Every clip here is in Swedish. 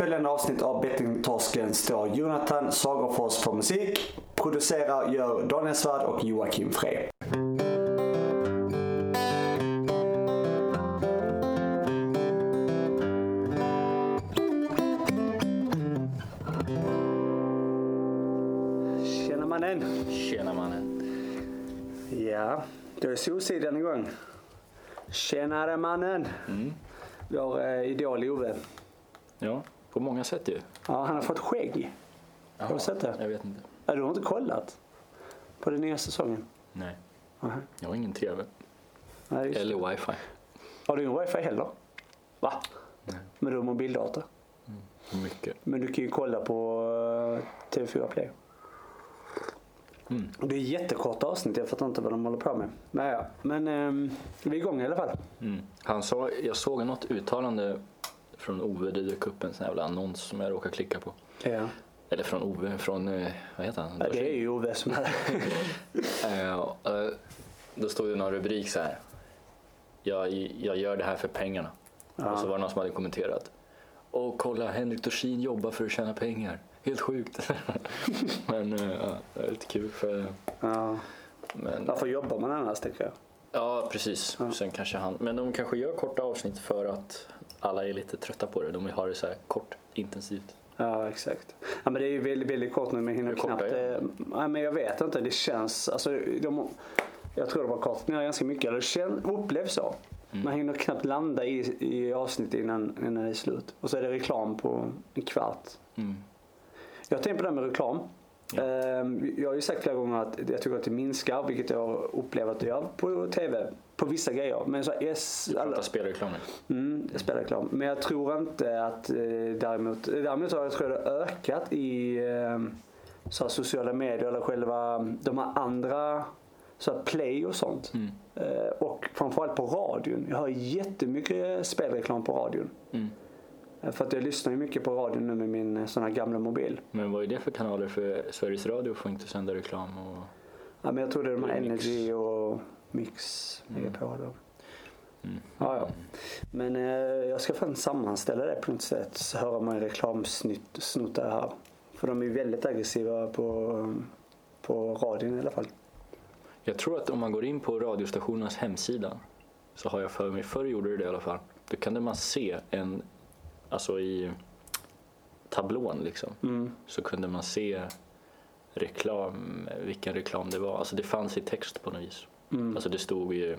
följande avsnitt av Bettingtorsken står Jonathan Sagerfors för musik. Producerar gör Daniel Svärd och Joakim Frey. Tjena mannen. Tjena mannen. Ja, då är Solsidan igång. Tjenare mannen. Mm. Vår eh, idol Ove. Ja, på många sätt ju. Ja, han har fått skägg. Har du sett det? Jag vet inte. Ja, du har inte kollat? På den nya säsongen? Nej, Nej. jag har ingen TV. Nej. Eller wifi. Har du ingen wifi heller? Va? Nej. Men du har mobildata? Mycket. Men du kan ju kolla på eh, TV4 Play. Mm. Det är jättekorta avsnitt, jag fattar inte vad de håller på med. Men, ja. Men ehm, vi är igång i alla fall. Mm. Han sa, jag såg något uttalande från Ove, det dök upp en sån jävla annons som jag råkade klicka på. Ja. Eller från Ove, från, eh, vad heter han? ja det är ju Ove som är Eh, eh, Då stod det någon rubrik så här. Jag, jag gör det här för pengarna. Ja. Och så var det någon som hade kommenterat. Och kolla, Henrik Dorsin jobbar för att tjäna pengar. Helt sjukt. men ja, det är lite kul för... ja. Men, Varför jobbar man annars tänker jag? ja, precis. Sen kanske han... Men de kanske gör korta avsnitt för att alla är lite trötta på det. De vill ha det så här kort, intensivt. Ja, exakt. Ja, men det är ju väldigt, väldigt kort nu, men hinner knappt... Eh, nej, men jag vet inte, det känns... Alltså, de, jag tror de har kortat ner ganska mycket, eller det känns, upplevs så. Mm. Man hinner knappt landa i, i avsnitt innan, innan det är slut. Och så är det reklam på en kvart. Mm. Jag tänkt på det här med reklam. Ehm, Jag har ju sagt flera gånger att jag tycker att det minskar, vilket jag upplever att det gör på TV. På vissa grejer. Men så S, alla, Prata spelreklam nu. Mm, det spelar reklam. Men jag tror inte att eh, däremot, däremot har jag tror det ökat i eh, så här, sociala medier eller själva de här andra så här, play och sånt. Mm. Eh, och framförallt på radion. Jag har jättemycket spelreklam på radion. Mm. Eh, För att jag lyssnar ju mycket på radion nu med min sån här gamla mobil. Men vad är det för kanaler? För Sveriges Radio får inte sända reklam. Och... Ja, men jag tror det är de här. Energy och Mix är på då. Mm. Ja, ja. Men eh, jag ska fan sammanställa det på något sätt. Så hör man reklamsnuttar här. För de är väldigt aggressiva på, på radion i alla fall. Jag tror att om man går in på radiostationernas hemsida så har jag för mig, förr gjorde det det i alla fall. Då kunde man se en, alltså i tablån liksom, Mm. så kunde man se reklam, vilken reklam det var. Alltså det fanns i text på något vis. Mm. Alltså det stod ju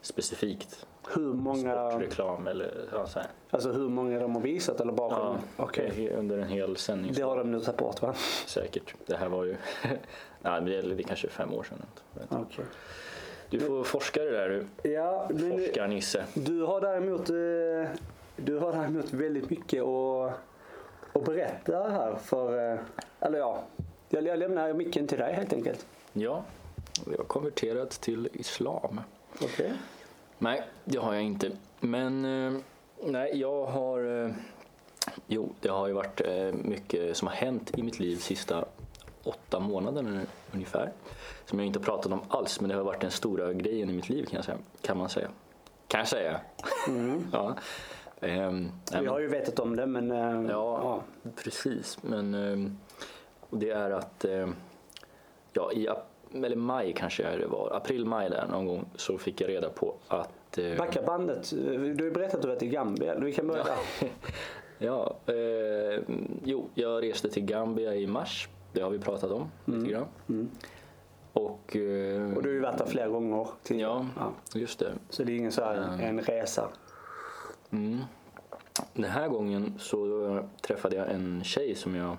specifikt Hur många, sportreklam eller ja, så här. alltså hur många de har visat eller bara? Ja, he- under en hel sändning. Det har de nu tagit bort va? Säkert. Det här var ju, nej men det är, kanske fem år sedan. Okej. Du får forska det där du, Ja, men forskar-Nisse. du har däremot, eh, du har däremot väldigt mycket att, att berätta här för, eh, eller ja, jag, jag lämnar micken till dig helt enkelt. Ja, jag har konverterat till islam. Okej. Nej, det har jag inte. Men eh, nej, jag har... Eh, jo, det har ju varit eh, mycket som har hänt i mitt liv sista åtta månaderna ungefär. Som jag inte har pratat om alls, men det har varit den stora grejen i mitt liv kan, jag säga. kan man säga. Kan jag säga. ja. Ehm, Vi har ju vetat om det men eh, Ja, precis. Men och det är att eh, ja, i eller maj kanske det var, april-maj där någon gång så fick jag reda på att eh, Backa bandet. Du har berättat att du varit i Gambia. Vi kan börja där. ja, eh, jo, jag reste till Gambia i mars. Det har vi pratat om lite grann. Mm. Och, eh, Och du har ju varit där flera gånger tidigare. ja, just det. Så det är ingen så här en resa. Mm. Den här gången så träffade jag en tjej som jag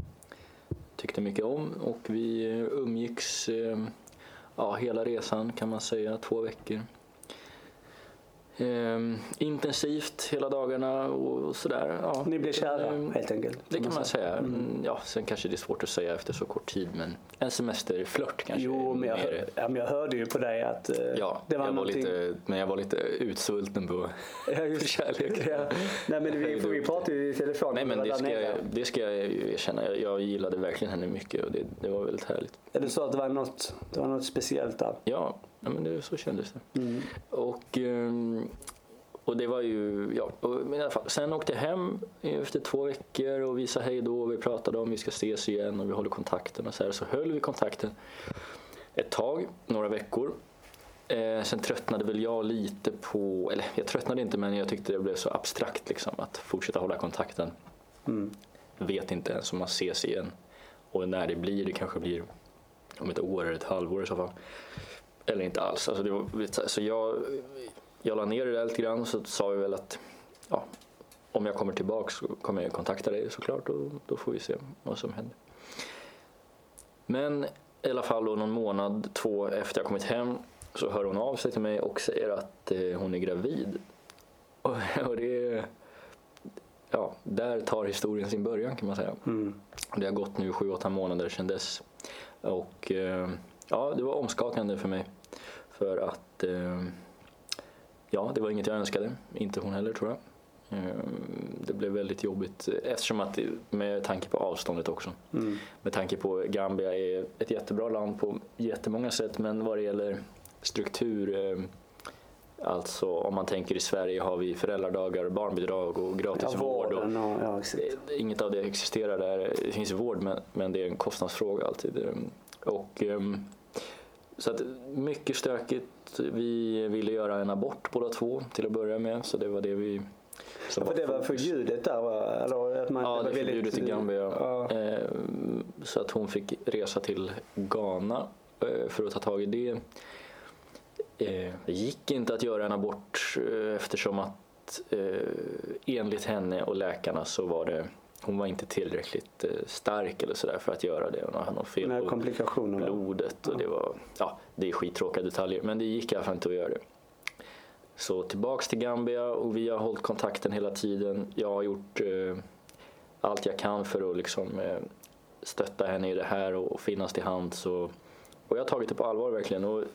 tyckte mycket om och vi umgicks eh, ja, hela resan kan man säga, två veckor. Ehm, intensivt hela dagarna och sådär. Ja. Ni blev kära Ehm, helt enkelt. Det kan man säga. Mm, Ja, sen kanske det är svårt att säga efter så kort tid men en semesterflört kanske. Jo, men jag, hör, ja, men jag hörde ju på dig att eh, Ja, det var jag var lite, men jag var lite utsvulten på Ja, just- kärlek. Ja. Nej men vi, vi pratade ju i telefon. Nej men det ska, jag, det ska jag erkänna. Jag, gillade verkligen henne mycket och det, det var väldigt härligt. Är det så att det var något, det var något speciellt där? Ja, ja men det, så kändes det. Mm. Och ehm, och det var ju, ja, men i alla fall. Sen åkte jag hem efter två veckor och vi sa hej då vi pratade om vi ska ses igen och vi håller kontakten och så här. Så höll vi kontakten ett tag, några veckor. Eh, sen tröttnade väl jag lite på, eller jag tröttnade inte men jag tyckte det blev så abstrakt liksom att fortsätta hålla kontakten. Mm. Vet inte ens om man ses igen. Och när det blir, det kanske blir om ett år eller ett halvår i så fall. Eller inte alls. Alltså det var, så jag, jag la ner det där lite grann och så sa vi väl att ja, om jag kommer tillbaka så kommer jag kontakta dig såklart och då får vi se vad som händer. Men i alla fall någon månad, två efter jag kommit hem så hör hon av sig till mig och säger att eh, hon är gravid. Och, och det ja, där tar historien sin början kan man säga. Mm. Det har gått nu sju, åtta månader sedan dess. Och eh, ja, det var omskakande för mig. För att eh, ja, det var inget jag önskade. Inte hon heller tror jag. Eh, det blev väldigt jobbigt eftersom att med tanke på avståndet också. Mm. Med tanke på Gambia är ett jättebra land på jättemånga sätt men vad det gäller struktur eh, Alltså om man tänker i Sverige har vi föräldradagar, barnbidrag och gratis Ja, vård. Och, ja, Inget av det existerar där. Det finns vård men, men det är en kostnadsfråga alltid. Ehm, Och, ehm, så att mycket stökigt. Vi ville göra en abort båda två till att börja med. Så det var det vi... som För det var förbjudet där va? Eller att man, Ja, det var förbjudet i Gambia. Ja. Ehm, Så att hon fick resa till Ghana eh, för att ta tag i det. Eh, Det gick inte att göra en abort eh, eftersom att eh, enligt henne och läkarna så var det hon var inte tillräckligt eh, stark eller sådär för att göra det. Hon hade något fel på komplikationerna. blodet och det var, ja, det är skittråkiga detaljer men det gick i alla fall inte att göra det. Så tillbaks till Gambia och vi har hållit kontakten hela tiden. Jag har gjort eh, allt jag kan för att liksom, eh, stötta henne i det här och, och finnas till hands. Och, och jag har tagit det på allvar verkligen. Och, eh,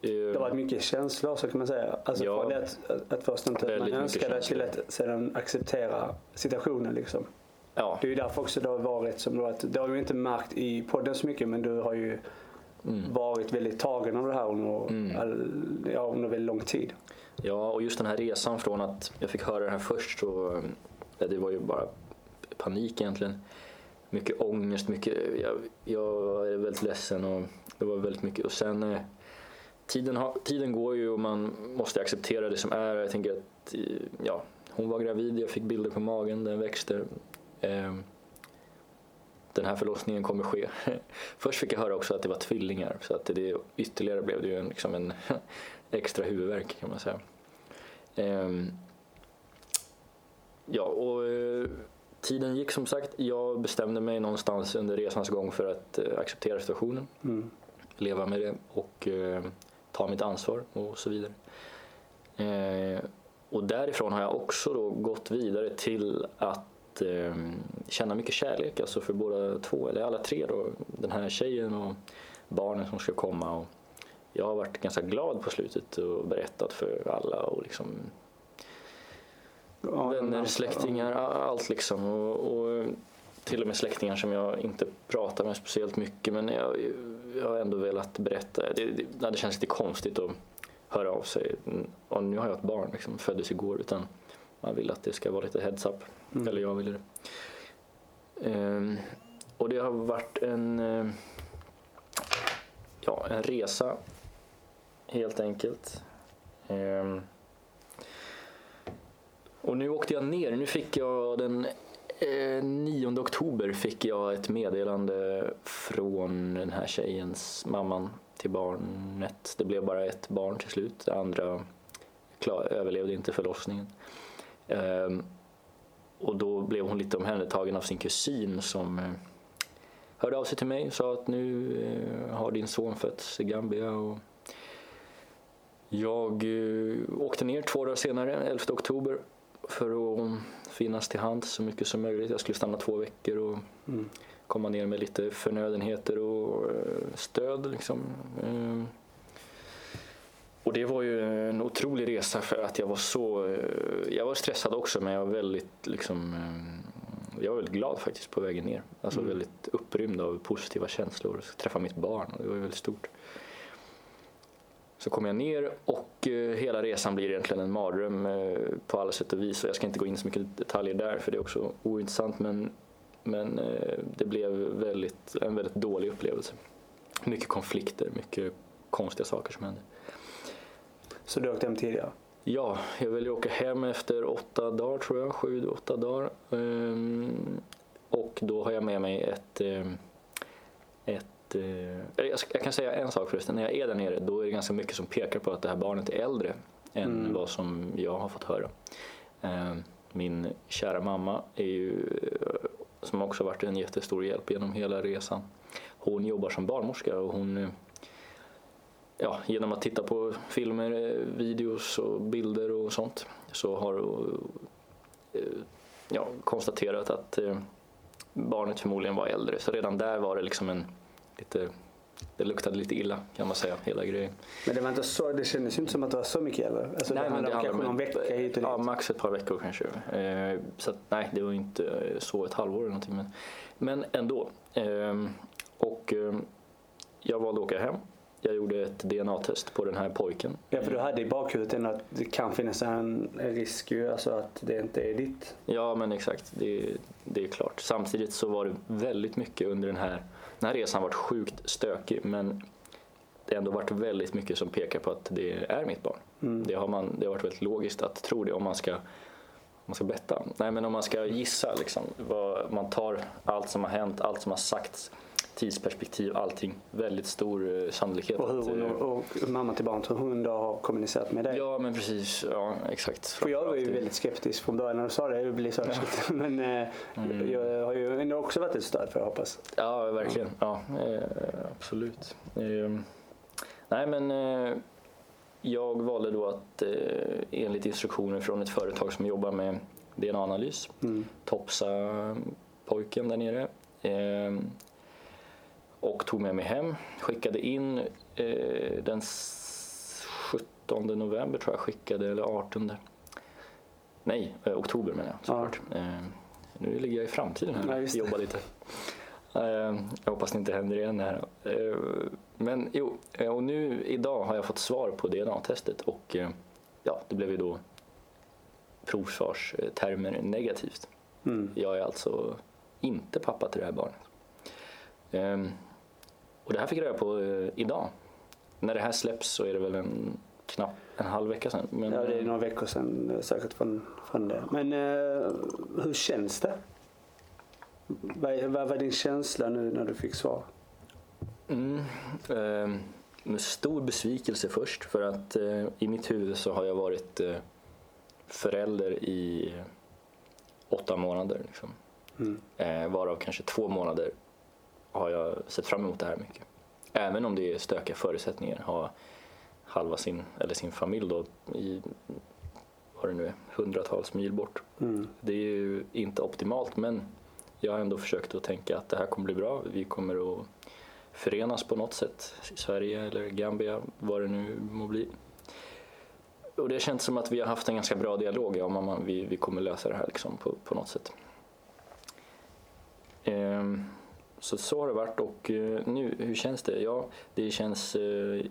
Det har varit mycket känslor så kan man säga. Alltså Ja. från det att, att, först inte man önskade till känslor. att sedan acceptera situationen liksom. Ja, Det är ju därför också det har varit som att, det har du inte märkt i podden så mycket men du har ju mm. varit väldigt tagen av det här under, Mm. ja, under väldigt lång tid. Ja, och just den här resan från att jag fick höra det här först så det var ju bara panik egentligen. Mycket ångest, mycket, jag, jag är väldigt ledsen och det var väldigt mycket. Och sen eh, tiden, har, tiden går ju och man måste acceptera det som är. Jag tänker att eh, ja, hon var gravid, jag fick bilder på magen, den växte. Eh, den här förlossningen kommer ske. Först fick jag höra också att det var tvillingar så att det ytterligare blev det ju en, liksom en extra huvudvärk kan man säga. Ehm, ja, och eh, tiden gick som sagt. Jag bestämde mig någonstans under resans gång för att eh, acceptera situationen, Mm. leva med det och eh, ta mitt ansvar och så vidare. Eh, och därifrån har jag också då gått vidare till att eh, känna mycket kärlek, alltså för båda två, eller alla tre då, den här tjejen och barnen som ska komma. Och jag har varit ganska glad på slutet och berättat för alla och liksom Ja, vänner, ja. släktingar, allt liksom. Och, och till och med släktingar som jag inte pratar med speciellt mycket men jag, jag har ändå velat berätta. Det, det, det känns lite konstigt att höra av sig. Och nu har jag ett barn, liksom, föddes igår, utan man vill att det ska vara lite heads up. Mm. Eller jag ville det. Ehm, och det har varit en, eh, ja, en resa helt enkelt. Ehm, och nu åkte jag ner. Nu fick jag den eh, 9 oktober fick jag ett meddelande från den här tjejens mamman till barnet. Det blev bara ett barn till slut. Det andra klar, överlevde inte förlossningen. Ehm, och då blev hon lite omhändertagen av sin kusin som eh, hörde av sig till mig och sa att nu eh, har din son fötts i Gambia. Och jag eh, åkte ner två dagar senare, 11 oktober, för att finnas till hands så mycket som möjligt. Jag skulle stanna två veckor och Mm. komma ner med lite förnödenheter och stöd. Liksom. Och det var ju en otrolig resa för att jag var så... eh, Jag var stressad också men jag var väldigt liksom... eh, Jag var väldigt glad faktiskt på vägen ner. Alltså Mm. väldigt upprymd av positiva känslor. Träffa mitt barn och det var ju väldigt stort. Så kommer jag ner och eh, hela resan blir egentligen en mardröm på alla sätt och vis. Och jag ska inte gå in så mycket detaljer där för det är också ointressant men, men det blev väldigt, en väldigt dålig upplevelse. Mycket konflikter, mycket konstiga saker som hände. Så du åkte hem tidigare? Ja, jag ville åka hem efter åtta dagar tror jag, sju, åtta dagar. Ehm, och då har jag med mig ett, ehm, ett eh, jag kan säga en sak förresten, när jag är där nere då är det ganska mycket som pekar på att det här barnet är äldre än Mm. vad som jag har fått höra. Ehm, Min kära mamma är ju, eh, som också varit en jättestor hjälp genom hela resan. Hon jobbar som barnmorska och hon eh, ja, genom att titta på filmer, eh, videos och bilder och sånt så har eh, ja, konstaterat att eh, barnet förmodligen var äldre. Så redan där var det liksom en lite, det luktade lite illa kan man säga, hela grejen. Men det var inte så, det kändes ju inte som att det var så mycket heller. Alltså, det handlade om kanske någon vecka hit och. Ja, max ett par veckor kanske. Eh, så att, nej, det var inte så ett halvår eller någonting. Men, men ändå. Eh, och eh, jag valde att åka hem. Jag gjorde ett DNA-test på den här pojken. Ja, för du hade i bakhuvudet att det kan finnas en risk ju, alltså att det inte är ditt. Ja, men exakt. Det, det är klart. Samtidigt så var det väldigt mycket under den här... Den här resan varit sjukt stökig, men det har ändå varit väldigt mycket som pekar på att det är mitt barn. Mm. Det, har man, det har varit väldigt logiskt att tro det om man ska, man ska betta. Nej, men om man ska gissa liksom, vad, man tar allt som har hänt, allt som har sagts, tidsperspektiv, allting. Väldigt stor eh, sannolikhet. Och hur att, hon eh, och, mamma till barnet, hur hon då har kommunicerat med dig. Ja, men precis. Ja, exakt. För jag var ju väldigt skeptisk från början när du sa det. Jag blev så här, shit. Men eh, Mm. jag har ju ändå också varit ett stöd för jag hoppas. Ja, verkligen. Ja, absolut. Eh, nej, men jag valde då att enligt instruktioner från ett företag som jobbar med DNA-analys Mm. topsa pojken där nere. Och tog med mig hem. Skickade in eh, den s- 17 november tror jag skickade, eller 18. Nej, eh, oktober menar jag såklart. Eh, nu ligger jag i framtiden Ja, här och det. jobbar lite. Eh, jag hoppas det inte händer igen här. Eh, men jo, eh, och nu idag har jag fått svar på DNA-testet och ja, det blev ju då provsvarstermer negativt. Mm. Jag är alltså inte pappa till det här barnet. Och det här fick jag reda på eh, idag. När det här släpps så är det väl en knapp en halv vecka sedan. Men, Ja, det är några veckor sedan eh, säkert från, från det. Men eh, hur känns det? Vad, vad var din känsla nu när du fick svar? Mm, ehm, med stor besvikelse först för att eh, i mitt huvud så har jag varit eh, förälder i åtta månader. Liksom. Mm. Eh, varav kanske två månader har jag sett fram emot det här mycket. Även om det är stökiga förutsättningar. Ha halva sin, eller sin familj då i vad det nu är, hundratals mil bort. Mm. Det är ju inte optimalt men jag har ändå försökt att tänka att det här kommer bli bra. Vi kommer att förenas på något sätt. I Sverige eller Gambia, vad det nu må bli. Och det känns som att vi har haft en ganska bra dialog, och mamma. Vi, vi kommer lösa det här liksom på, på något sätt. Ehm, så så har det varit och eh, nu, hur känns det? Ja, det känns... eh,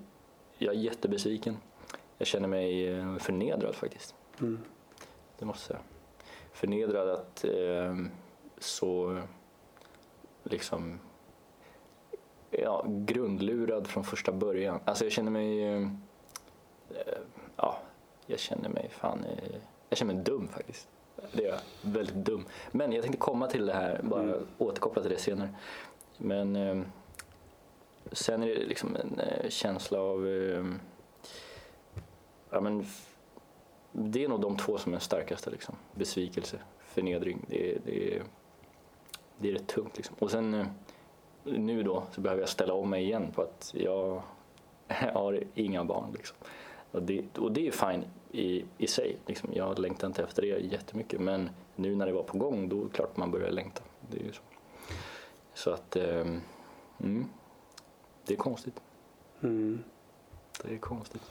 Jag är jättebesviken. Jag känner mig eh, förnedrad faktiskt. Mm. Det måste jag säga. Förnedrad att så liksom ja, grundlurad från första början. Alltså jag känner mig ja, jag känner mig fan jag känner mig dum faktiskt. Det är jag, väldigt dum. Men jag tänkte komma till det här, bara Mm. återkoppla till det senare. Men eh, sen är det liksom en eh, känsla av eh, ja, men, det är nog de två som är starkaste. Liksom. Besvikelse, förnedring. Det det är, det är rätt tungt. Liksom. Och sen eh, nu då så behöver jag ställa om mig igen på att jag har inga barn. Liksom. Och, det, och det är fine i, i sig. Liksom. Jag längtar inte efter det jättemycket. Men nu när det var på gång då är det klart man börjar längta. Det är ju så. så att ehm, mm, det är konstigt. Mm. Det är konstigt.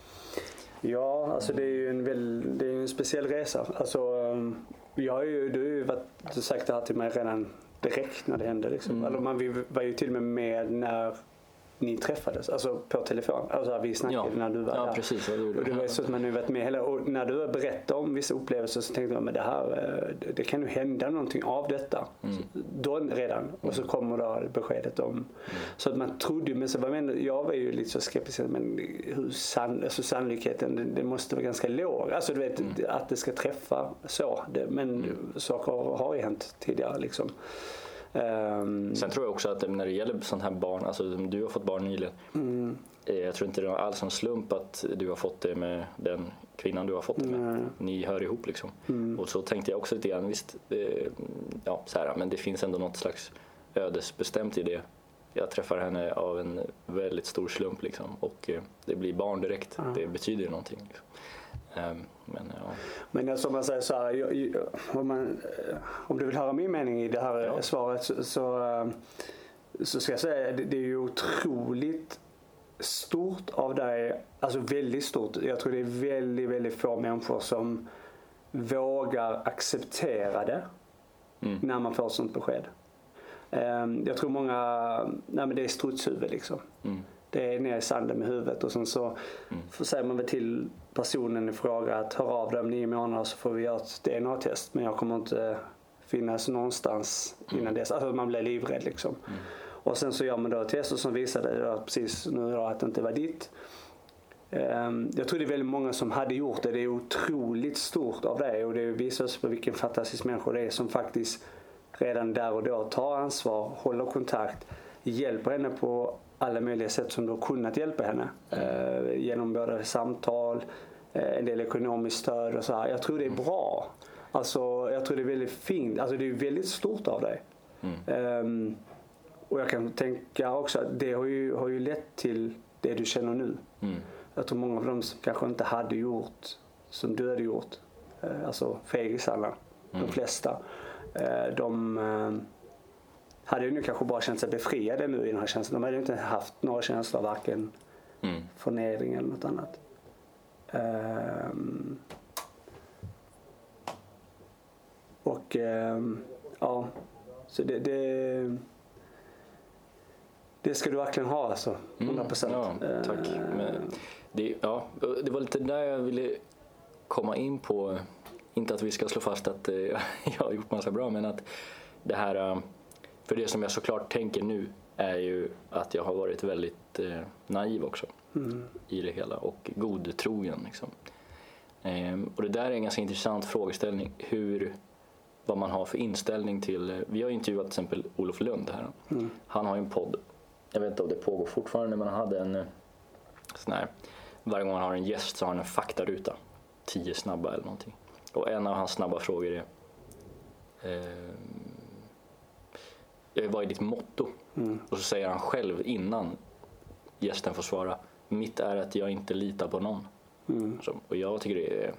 Ja, alltså det är ju en, väl, det är en speciell resa. Alltså, um, jag har ju, du har ju varit, sagt det här till mig redan direkt när det hände. Liksom. Mm. Eller man var ju till och med med när ni träffades, alltså på telefon. Alltså vi snackade Ja. när du var Ja, där. precis, det och det var så att man nu varit med hela, och när du berättade om vissa upplevelser så tänkte jag men det här, eh, det- kan ju hända någonting av detta. Mm. Då redan. Och så kommer då beskedet om, så att man trodde men så var man, jag var ju lite så skeptisk, men hur sann, alltså sannolikheten, det, det måste vara ganska låg. Alltså du vet Mm. att det ska träffa så. Det, men saker har ju hänt tidigare liksom. Ehm, Sen tror jag också att när det gäller sånt här barn, alltså du har fått barn nyligen. mm, Eh, Jag tror inte det är alls en slump att du har fått det med den kvinnan du har fått det med. Nej. Ni hör ihop liksom. mm, Och så tänkte jag också lite grann, visst, eh, ja, så här, men det finns ändå något slags ödesbestämt i det. Jag träffar henne av en väldigt stor slump liksom, och eh, det blir barn direkt. Ja. Det betyder någonting. Liksom. Ehm, Men ja, Men jag- som man säger så här, om, man, eh, om du vill höra min mening i det här Ja. svaret så, så, eh, så ska jag säga det, det är ju otroligt stort av dig, alltså väldigt stort. Jag tror det är väldigt, väldigt få människor som vågar acceptera det Mm. när man får sånt besked. Eh, Jag tror många, nej men det är strutshuvud liksom. mm, Det är ner i sanden med huvudet och sen så får säger man väl till personen i fråga att hör av dig om nio månader så får vi göra ett DNA-test men jag kommer inte finnas någonstans innan dess. Alltså man blir livrädd liksom. Och sen så gör man då ett test och som visade då precis nu då att det inte var ditt. Ehm, Jag tror det är väldigt många som hade gjort det. Det är otroligt stort av det och det visar oss på vilken fantastisk människa det är som faktiskt redan där och då tar ansvar, håller kontakt, hjälper henne på alla möjliga sätt som du har kunnat hjälpa henne. Eh, genom både samtal, eh, en del ekonomiskt stöd och så här. Jag tror det är bra. Alltså, jag tror det är väldigt fint. Alltså, det är väldigt stort av dig. Ehm, och jag kan tänka också att det har ju, har ju lett till det du känner nu. mm, Jag tror många av dem som kanske inte hade gjort som du hade gjort, eh, alltså fegisarna, de flesta, eh, de eh, hade ju nu kanske bara känt sig befriade nu i den här känslan. De hade ju inte haft några känslor, varken mm. förnedring eller något annat. Ehm, och ehm, ja, så det, det, det ska du verkligen ha alltså. 100 procent. Mm, ja, tack. Men det, ja, det var lite där jag ville komma in på. Inte att vi ska slå fast att eh, jag har gjort massa bra, men att det här... För det som jag såklart tänker nu är ju att jag har varit väldigt eh, naiv också i det hela och godtrogen. Liksom. Ehm, och det där är en ganska intressant frågeställning. Hur, vad man har för inställning till... eh, Vi har intervjuat till exempel Olof Lund här. Han har ju en podd. Jag vet inte om det pågår fortfarande men han hade en eh, sån här... Varje gång han har en gäst så har han en faktaruta. Tio snabba eller någonting. Och en av hans snabba frågor är... Eh, Eh, vad är ditt motto? Och så säger han själv innan gästen får svara. Mitt är att jag inte litar på någon. Så, och jag tycker det är,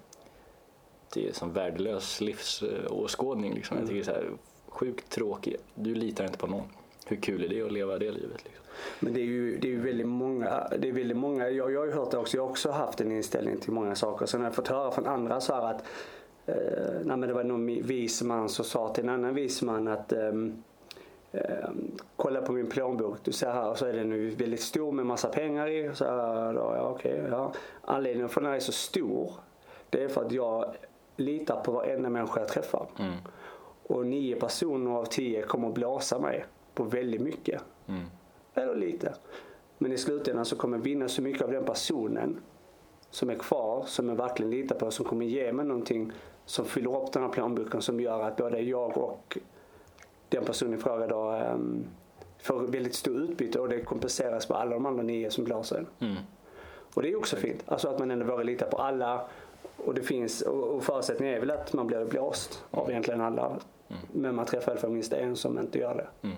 det är som värdelös livsåskådning. Liksom. Jag tycker det är så här, sjukt tråkigt. Du litar inte på någon. Hur kul är det att leva det livet? Liksom? Men det är ju det är väldigt många, det är väldigt många jag, jag har ju hört det också, jag har också haft en inställning till många saker. Sen har jag fått höra från andra så här att eh, nej men det var någon vis man som sa till en annan vis man att ehm, kolla på min plånbok, du ser här så är den ju väldigt stor med massa pengar i. Så här, då, ja, okej, ja. Anledningen för att den är så stor det är för att jag litar på varenda människa jag träffar. Mm. Och nio personer av tio kommer att blåsa mig på väldigt mycket. Mm. Eller lite. Men i slutändan så kommer jag vinna så mycket av den personen som är kvar, som jag verkligen litar på, som kommer ge mig någonting som fyller upp den här plånboken som gör att både jag och den personen i fråga då um, får väldigt stor utbyte och det kompenseras på alla de andra nio som blåser. Mm. Och det är också fint. Alltså att man ändå vågar lita på alla. Och det finns, och, förutsättningen är väl att man blir blåst av egentligen alla. Men man träffar i alla fall minst en som inte gör det.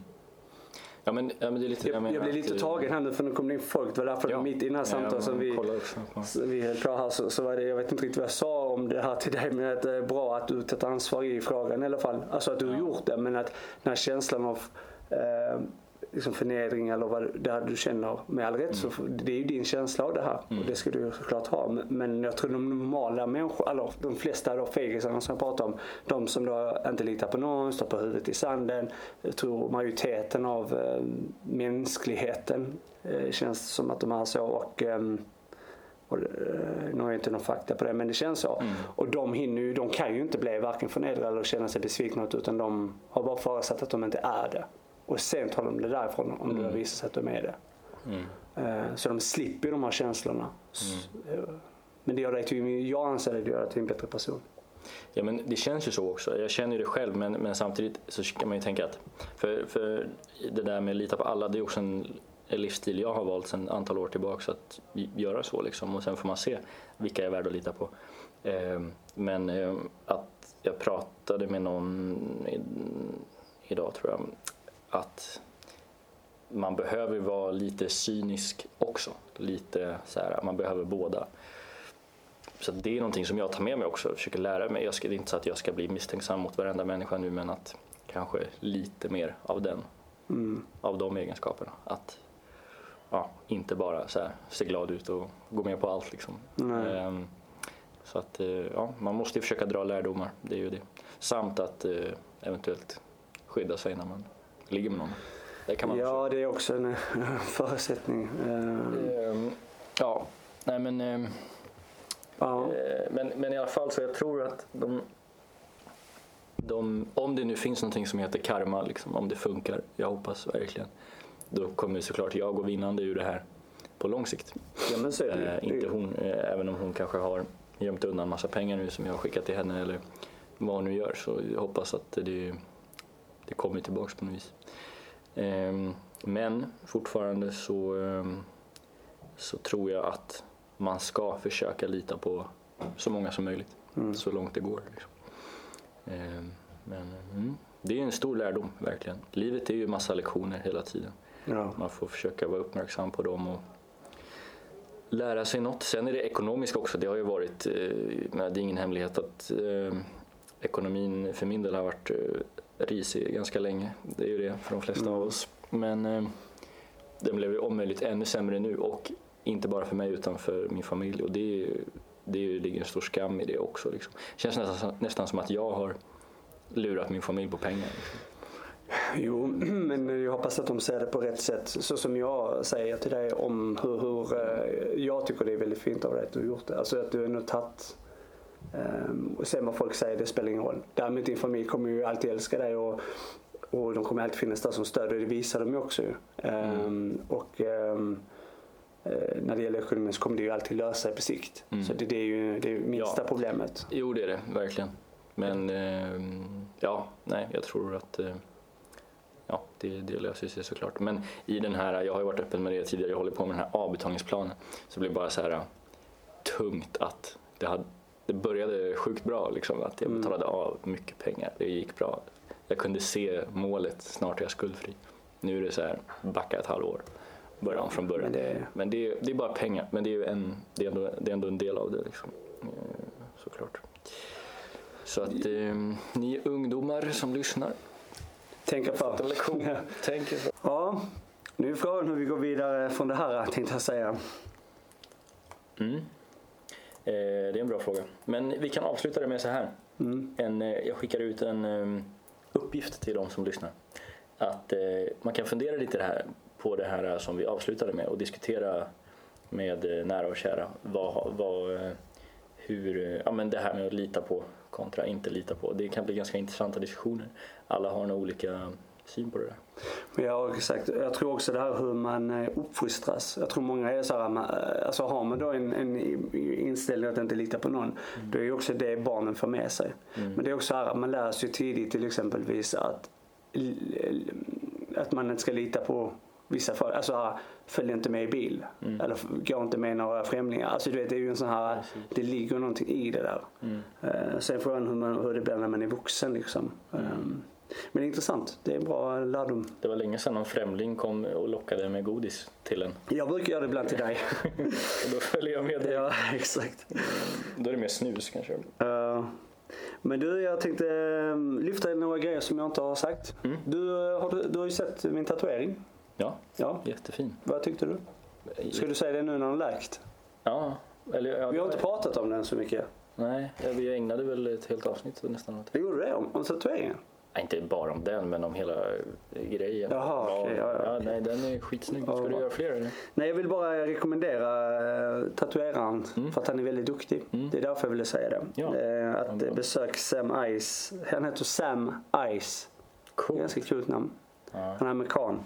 Ja, men, ja, men det är lite det Jag, menar jag blir lite tagen här nu för nu kommer det in folk. Det var därför Ja. mitt i den här Ja, samtalet man som vi, vi höll på här så, så var det, jag vet inte riktigt vad jag sa om det här till dig men att det är bra att du tagit ansvar i frågan i alla fall. Alltså att du har gjort det men att den här känslan av eh, liksom förnedring eller vad det du känner med all rätt så Mm. det är ju din känsla av det här och det ska du såklart ha. Men- jag tror de normala människor, eller de flesta då fegisarna som jag pratar om, de som då inte litar på någon, står på huvudet i sanden. Jag tror majoriteten av eh, mänskligheten Eh, känns som att de är så och, ehm, och eh, nu har jag inte någon fakta på det men det känns så. Mm. Och de hinner ju, de kan ju inte bli varken förnedrade eller känna sig besvikna utan de har bara förutsatt att de inte är det. Och sen tar de det därifrån om det Mm. visar sig att de är det. Mm. Eh, Så de slipper ju de här känslorna. S- eh, Men det gör dig till, jag anser det gör dig till en bättre person. Ja men det känns ju så också. Jag känner ju det själv men, men samtidigt så kan man ju tänka att för, för det där med att lita på alla det är också en livsstil jag har valt sedan ett antal år tillbaka att göra så liksom och sen får man se vilka är värda att lita på. Eh, Men eh, att jag pratade med någon idag tror jag att man behöver vara lite cynisk också. Lite så här, man behöver båda. Så det är någonting som jag tar med mig också och försöker lära mig. Jag ska, det är inte så att jag ska bli misstänksam mot varenda människa nu men att kanske lite mer av den, Mm. av de egenskaperna. Att ja, inte bara så här, se glad ut och gå med på allt liksom. Ehm, så att eh, ja, man måste ju försöka dra lärdomar, det är ju det. Samt att eh, eventuellt skydda sig när man ligger med någon. Det kan man också. Ja, det är också en eh, förutsättning. Ehm, ja, nej men ehm, Ja. Eh, Men, men i alla fall så jag tror att de, de, om det nu finns någonting som heter karma, liksom, om det funkar, jag hoppas verkligen, då kommer såklart jag gå vinnande ur det här på lång sikt. ja, men så är det är inte hon, även om hon kanske har gömt undan massa pengar nu som jag har skickat till henne eller vad hon nu gör så jag hoppas att det, det kommer tillbaks på något vis. Ehm, men fortfarande så, ehm, så tror jag att man ska försöka lita på så många som möjligt Mm. så långt det går. Liksom. Ehm, men mm, det är en stor lärdom verkligen. Livet är ju massa lektioner hela tiden. Ja. Man får försöka vara uppmärksam på dem och lära sig något. Sen är det ekonomiskt också. Det har ju varit, eh, det är ingen hemlighet att ekonomin för min del har varit eh, risig ganska länge. Det är ju det för de flesta Mm. av oss. Men eh, den blev ju om möjligt ännu sämre nu och inte bara för mig utan för min familj. Och det, är ju, det är ju, ligger en stor skam i det också. Liksom. Det känns nästan, nästan som att jag har lurat min familj på pengar. Liksom. Jo, men jag hoppas att de ser det på rätt sätt. Så som jag säger till dig om hur, hur eh, jag tycker det är väldigt fint av dig att du har gjort det. Alltså att du ändå tagit Um, och sen vad folk säger, det spelar ingen roll. Däremot din familj kommer ju alltid älska dig och, och de kommer alltid finnas där som stöd och det visar de ju också ju. Ehm, Och ehm, eh, när det gäller ekonomin så kommer det ju alltid lösa sig på sikt. Mm. Så det, det är ju det är minsta Ja. problemet. Jo, det är det verkligen. Men eh, ja, nej, jag tror att eh, ja, det, det löser sig såklart. Men i den här, jag har ju varit öppen med det tidigare, jag håller på med den här avbetalningsplanen. Så det blev bara så här eh, tungt att det, hade, det började sjukt bra, liksom, att jag Mm. betalade av mycket pengar. Det gick bra. Jag kunde se målet, snart är jag skuldfri. Nu är det så här, backa ett halvår, börja om från början. Men det, Men det är, det är bara pengar, men det är, en, det är, ändå, det är ändå en del av det. Liksom. Eh, Såklart. Så att eh, ni ungdomar som lyssnar, tänka fått en lektion. Tänk för. Ja, nu är frågan hur vi går vidare från det här tänkte jag säga. Mm. Eh, det är en bra fråga. Men vi kan avsluta det med så här. Mm. En, eh, jag skickar ut en eh, uppgift till de som lyssnar. Att eh, man kan fundera lite det här, på det här som vi avslutade med och diskutera med nära och kära. Vad, vad, hur, ja, men det här med att lita på kontra inte lita på. Det kan bli ganska intressanta diskussioner. Alla har nog olika syn på det där. Men jag, exakt, jag tror också det här hur man eh, uppfostras. Jag tror många är så här, man, alltså har man då en, en inställning att inte lita på någon, då är ju också det barnen får med sig. Mm. Men det är också här, man lär sig tidigt till exempelvis att, att man inte ska lita på vissa för, alltså här, följ inte med i bil. Mm. Eller gå inte med några främlingar. Alltså du vet, det är ju en sån här, Precis. det ligger någonting i det där. Mm. Eh, sen frågan hur, man, hur det blir när man är vuxen liksom. Mm. Um, men det är intressant. Det är en bra lärdom. Det var länge sedan någon främling kom och lockade med godis till en. Jag brukar göra det ibland till dig. Då följer jag med dig. ja, exakt. Då är det mer snus kanske. Eh, men du, jag tänkte eh, lyfta några grejer som jag inte har sagt. Mm. Du, eh, har, du, du har ju sett min tatuering. Ja, Ja. jättefin. Vad tyckte du? Ska du säga det nu när den läkt? Ja, eller ja, Vi har inte pratat om den så mycket. Nej, vi ägnade väl ett helt avsnitt nästan åt det. Gjorde det om, om tatueringen. Ja, inte bara om den, men om hela grejen. Jaha, okej, ja, ja. nej, den är skitsnygg. Ska Ja. du göra fler eller? Nej, jag vill bara rekommendera eh, tatueraren för att han är väldigt duktig. Det är därför jag ville säga det. Mm. Ja. Ja, att eh, besök Sam Ice. Han heter Sam Ice. Cool. Ganska kul namn. Ja. Han är amerikan.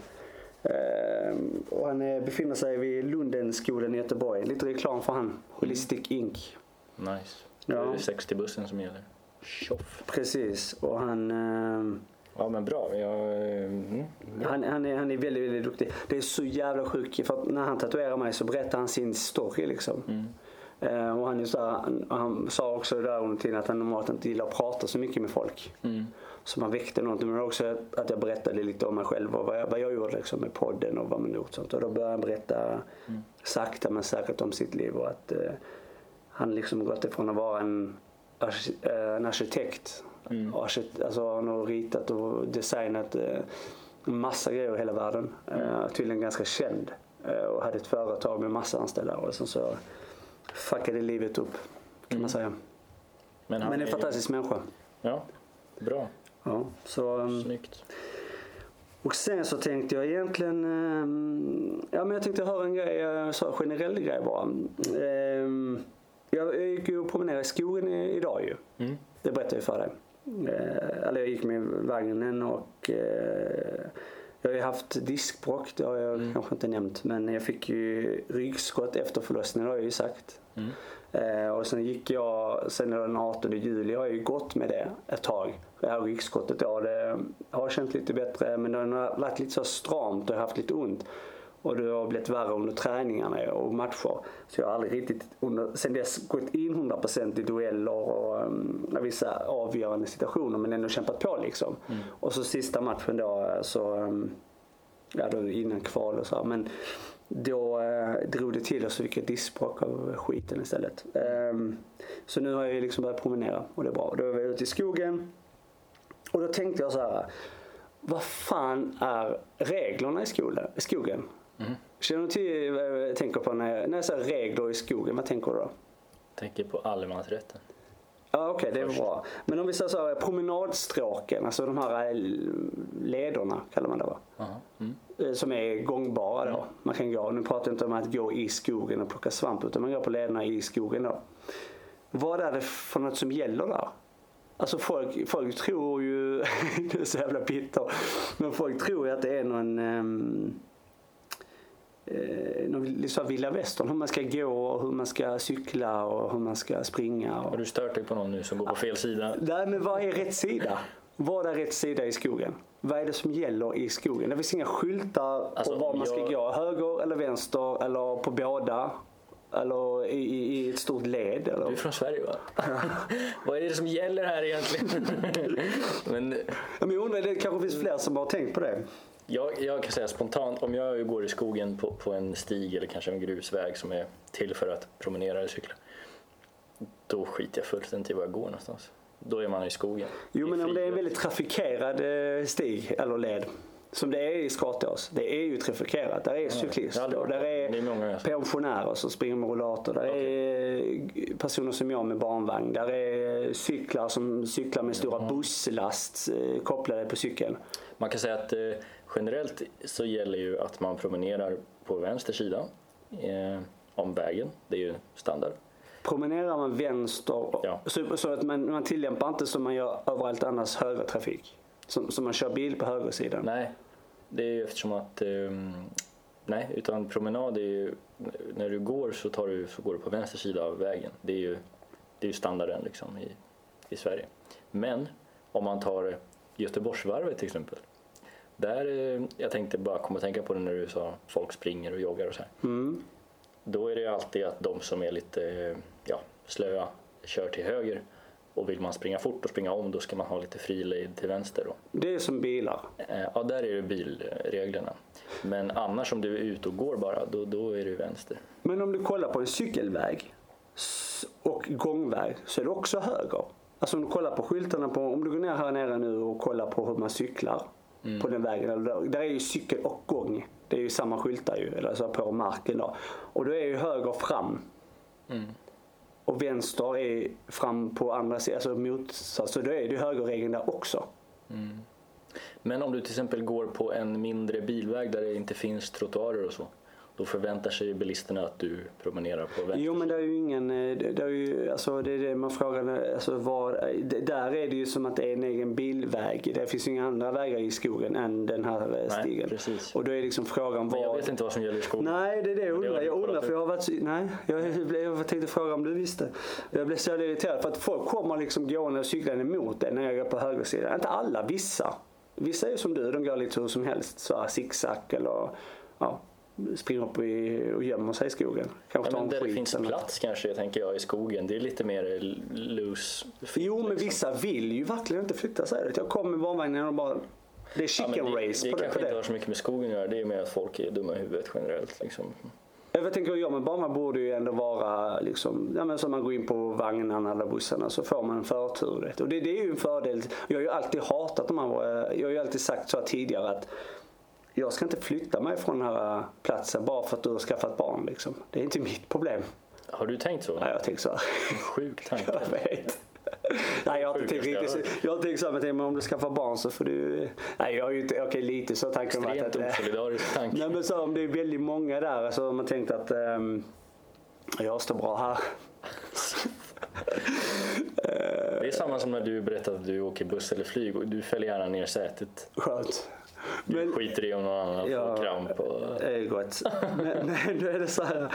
Eh, och han befinner sig vid Lundenskolan i Göteborg. Lite reklam för han. Holistic Inc. Nice. Ja. Då är det 60-bussen som gäller. Tjoff. Precis. Och han, eh, Ja men bra. Jag, eh, mm. han, han, är, han är väldigt, väldigt duktig. Det är så jävla sjukt. För att när han tatuerar mig så berättar han sin story liksom. Mm. Eh, och han, är så här, han, han sa också där under tiden att han normalt inte gillar att prata så mycket med folk. Mm. Så man väckte någonting. Men också att jag berättade lite om mig själv och vad jag, vad jag gjorde liksom med podden och vad man gjort. Sånt. Och då började han berätta sakta men säkert om sitt liv och att eh, han liksom gått ifrån att vara en, en arkitekt. Mm. Alltså han har ritat och designat eh, massa grejer i hela världen. Eh, tydligen ganska känd. Eh, och hade ett företag med massa anställda och sen så fuckade livet upp kan man säga. Men, han Men en är- fantastisk människa. Ja, bra. Ja, så, um, Snyggt. och sen så tänkte jag egentligen, um, ja men jag tänkte höra en grej, en generell grej bara. Um, jag, jag gick ju och promenerade i skogen idag ju. Mm. Det berättade jag för dig. Eh, eller jag gick med vagnen och eh, jag har ju haft diskbråck, det har jag kanske inte nämnt. Men jag fick ju ryggskott efter förlossningen, det har jag ju sagt. Mm. Eh, och sen gick jag, sen den 18 juli har jag ju gått med det ett tag. Det här ryggskottet då, det har känts lite bättre men det har varit lite så stramt och jag har haft lite ont. Och det har blivit värre under träningarna och matcher. Så jag har aldrig riktigt under, sen dess gått in 100% i dueller och um, vissa avgörande situationer men ändå kämpat på liksom. Och så sista matchen då så, um, ja då innan kval och så här. Men då eh, drog det till och så fick jag diskbråck av skiten istället. Ehm, så nu har jag liksom börjat promenera och det är bra. Då var jag ute i skogen och då tänkte jag så här. Vad fan är reglerna i skolan, i skogen? Känner du till vad jag tänker på när jag, när jag säger regler i skogen? Vad tänker du då? Tänker på allemansrätten. Ja okej, det är bra. Men om vi säger så här, promenadstråken, alltså de här eh, lederna kallar man det va? Mm. Eh, som är gångbara då. Man kan gå, nu pratar jag inte om att gå i skogen och plocka svamp utan man går på lederna i skogen då. Vad är det för något som gäller där? Alltså folk, folk tror ju, det är så jävla bitter, men folk tror ju att det är någon um, eh, vilda västern, hur man ska gå och hur man ska cykla och hur man ska springa. Och... Har du stört dig på någon nu som går på fel sida? Nej men vad är rätt sida? Vad är rätt sida i skogen? Vad är det som gäller i skogen? Det finns inga skyltar Alltså, på var man ska jag- gå. Höger eller vänster eller på båda. Eller i, i, ett stort led. Eller? Du är från Sverige va? Vad är det som gäller här egentligen? Men men jag undrar, det kanske finns fler som har tänkt på det. Jag, jag kan säga spontant, om jag går i skogen på, på en stig eller kanske en grusväg som är till för att promenera eller cykla. Då skiter jag fullständigt i var jag går någonstans. Då är man i skogen. Jo men om det är en väldigt trafikerad eh, stig eller led. Som det är i Skatås. Det är ju trafikerat. Där är cyklister Ja, där är, det är många. pensionärer som springer med rollator. Där är personer som jag med barnvagn. Där är cyklar som cyklar med stora busslast eh, kopplade på cykeln. Man kan säga att eh, generellt så gäller ju att man promenerar på vänster sida eh, om vägen. Det är ju standard. Promenerar man vänster Ja. så, så att man, man tillämpar inte som man gör överallt annars högertrafik. Som, som man kör bil på högersidan. Nej, det är ju eftersom att ehm, Nej, utan promenad är ju när du går så, tar du, så går du på vänster sida av vägen. Det är ju, det är ju standarden liksom i, i Sverige. Men om man tar Göteborgsvarvet till exempel. Där, eh, jag tänkte bara komma att tänka på det när du sa folk springer och joggar och så här. Mm. Då är det ju alltid att de som är lite ja, slöa kör till höger och vill man springa fort och springa om då ska man ha lite fri lejd till vänster. Då. Det är som bilar. Eh, Ja, där är det bilreglerna. Men annars om du är ute och går bara, då, då är det vänster. Men om du kollar på en cykelväg och gångväg så är det också höger. Alltså om du kollar på skyltarna på, om du går ner här nere nu och kollar på hur man cyklar på den vägen. Där, där är ju cykel och gång. Det är ju samma skyltar ju, eller så på marken då. Och då är ju höger fram. Och vänster är fram på andra sidan, alltså motsats. Så då är det ju högerregeln där också. Mm. Men om du till exempel går på en mindre bilväg där det inte finns trottoarer och så. Då förväntar sig bilisterna att du promenerar på vänster. Jo men det är ju ingen, eh, det är ju, alltså det är det man frågar, alltså var, där är det ju som att det är en egen bilväg. Det finns ju inga andra vägar i skogen än den här eh, Nej, stigen. precis. Och då är liksom frågan Men jag var... vet inte vad som gäller i skogen. Nej, det är det jag undrar. Jag undrar för jag har varit Nej, jag, jag tänkte fråga om du visste. Jag blev så jävla irriterad för att folk kommer liksom gående och cyklande emot dig när jag går på högersidan. Inte alla, vissa. Vissa är ju som du, de går lite hur som helst. Så här zigzag eller ja, springer upp i, och gömmer sig i skogen. Kanske Ja, men en där det finns eller plats kanske, tänker jag, i skogen. Det är lite mer loose. Jo, men liksom. vissa vill ju verkligen inte flytta sig. Jag kom med barnvagnen och bara... Det är Ja, chicken det, race det på det. kanske På inte har det. så mycket med skogen att göra. Det är mer att folk är dumma i huvudet generellt. Liksom. Jag tänker jag med barnvagn borde ju ändå vara liksom, ja men som man går in på vagnarna eller bussarna så får man en förtur. Och det, det är ju en fördel. Jag har ju alltid hatat de här, eh, jag har ju alltid sagt så här tidigare att jag ska inte flytta mig från den här eh, platsen bara för att du har skaffat barn liksom. Det är inte mitt problem. Har du tänkt så? Nej, jag tänker så här. Sjuk tanke. Jag vet. Nej, jag har inte tänkt riktigt så. Jag har tänkt så här, men om du skaffar barn så får du... Nej, jag har ju inte... Okej, lite så tanken Extremt att... att osolidarisk tanke. Nej, men så om det är väldigt många där så har man tänkt att ehm, jag står bra här. Det är samma som när du berättade att du åker buss eller flyg och du fäller gärna ner sätet. Skönt. Du Men, skiter i om någon annan Ja. får kramp. Och... det är gott. Men, men då är det så här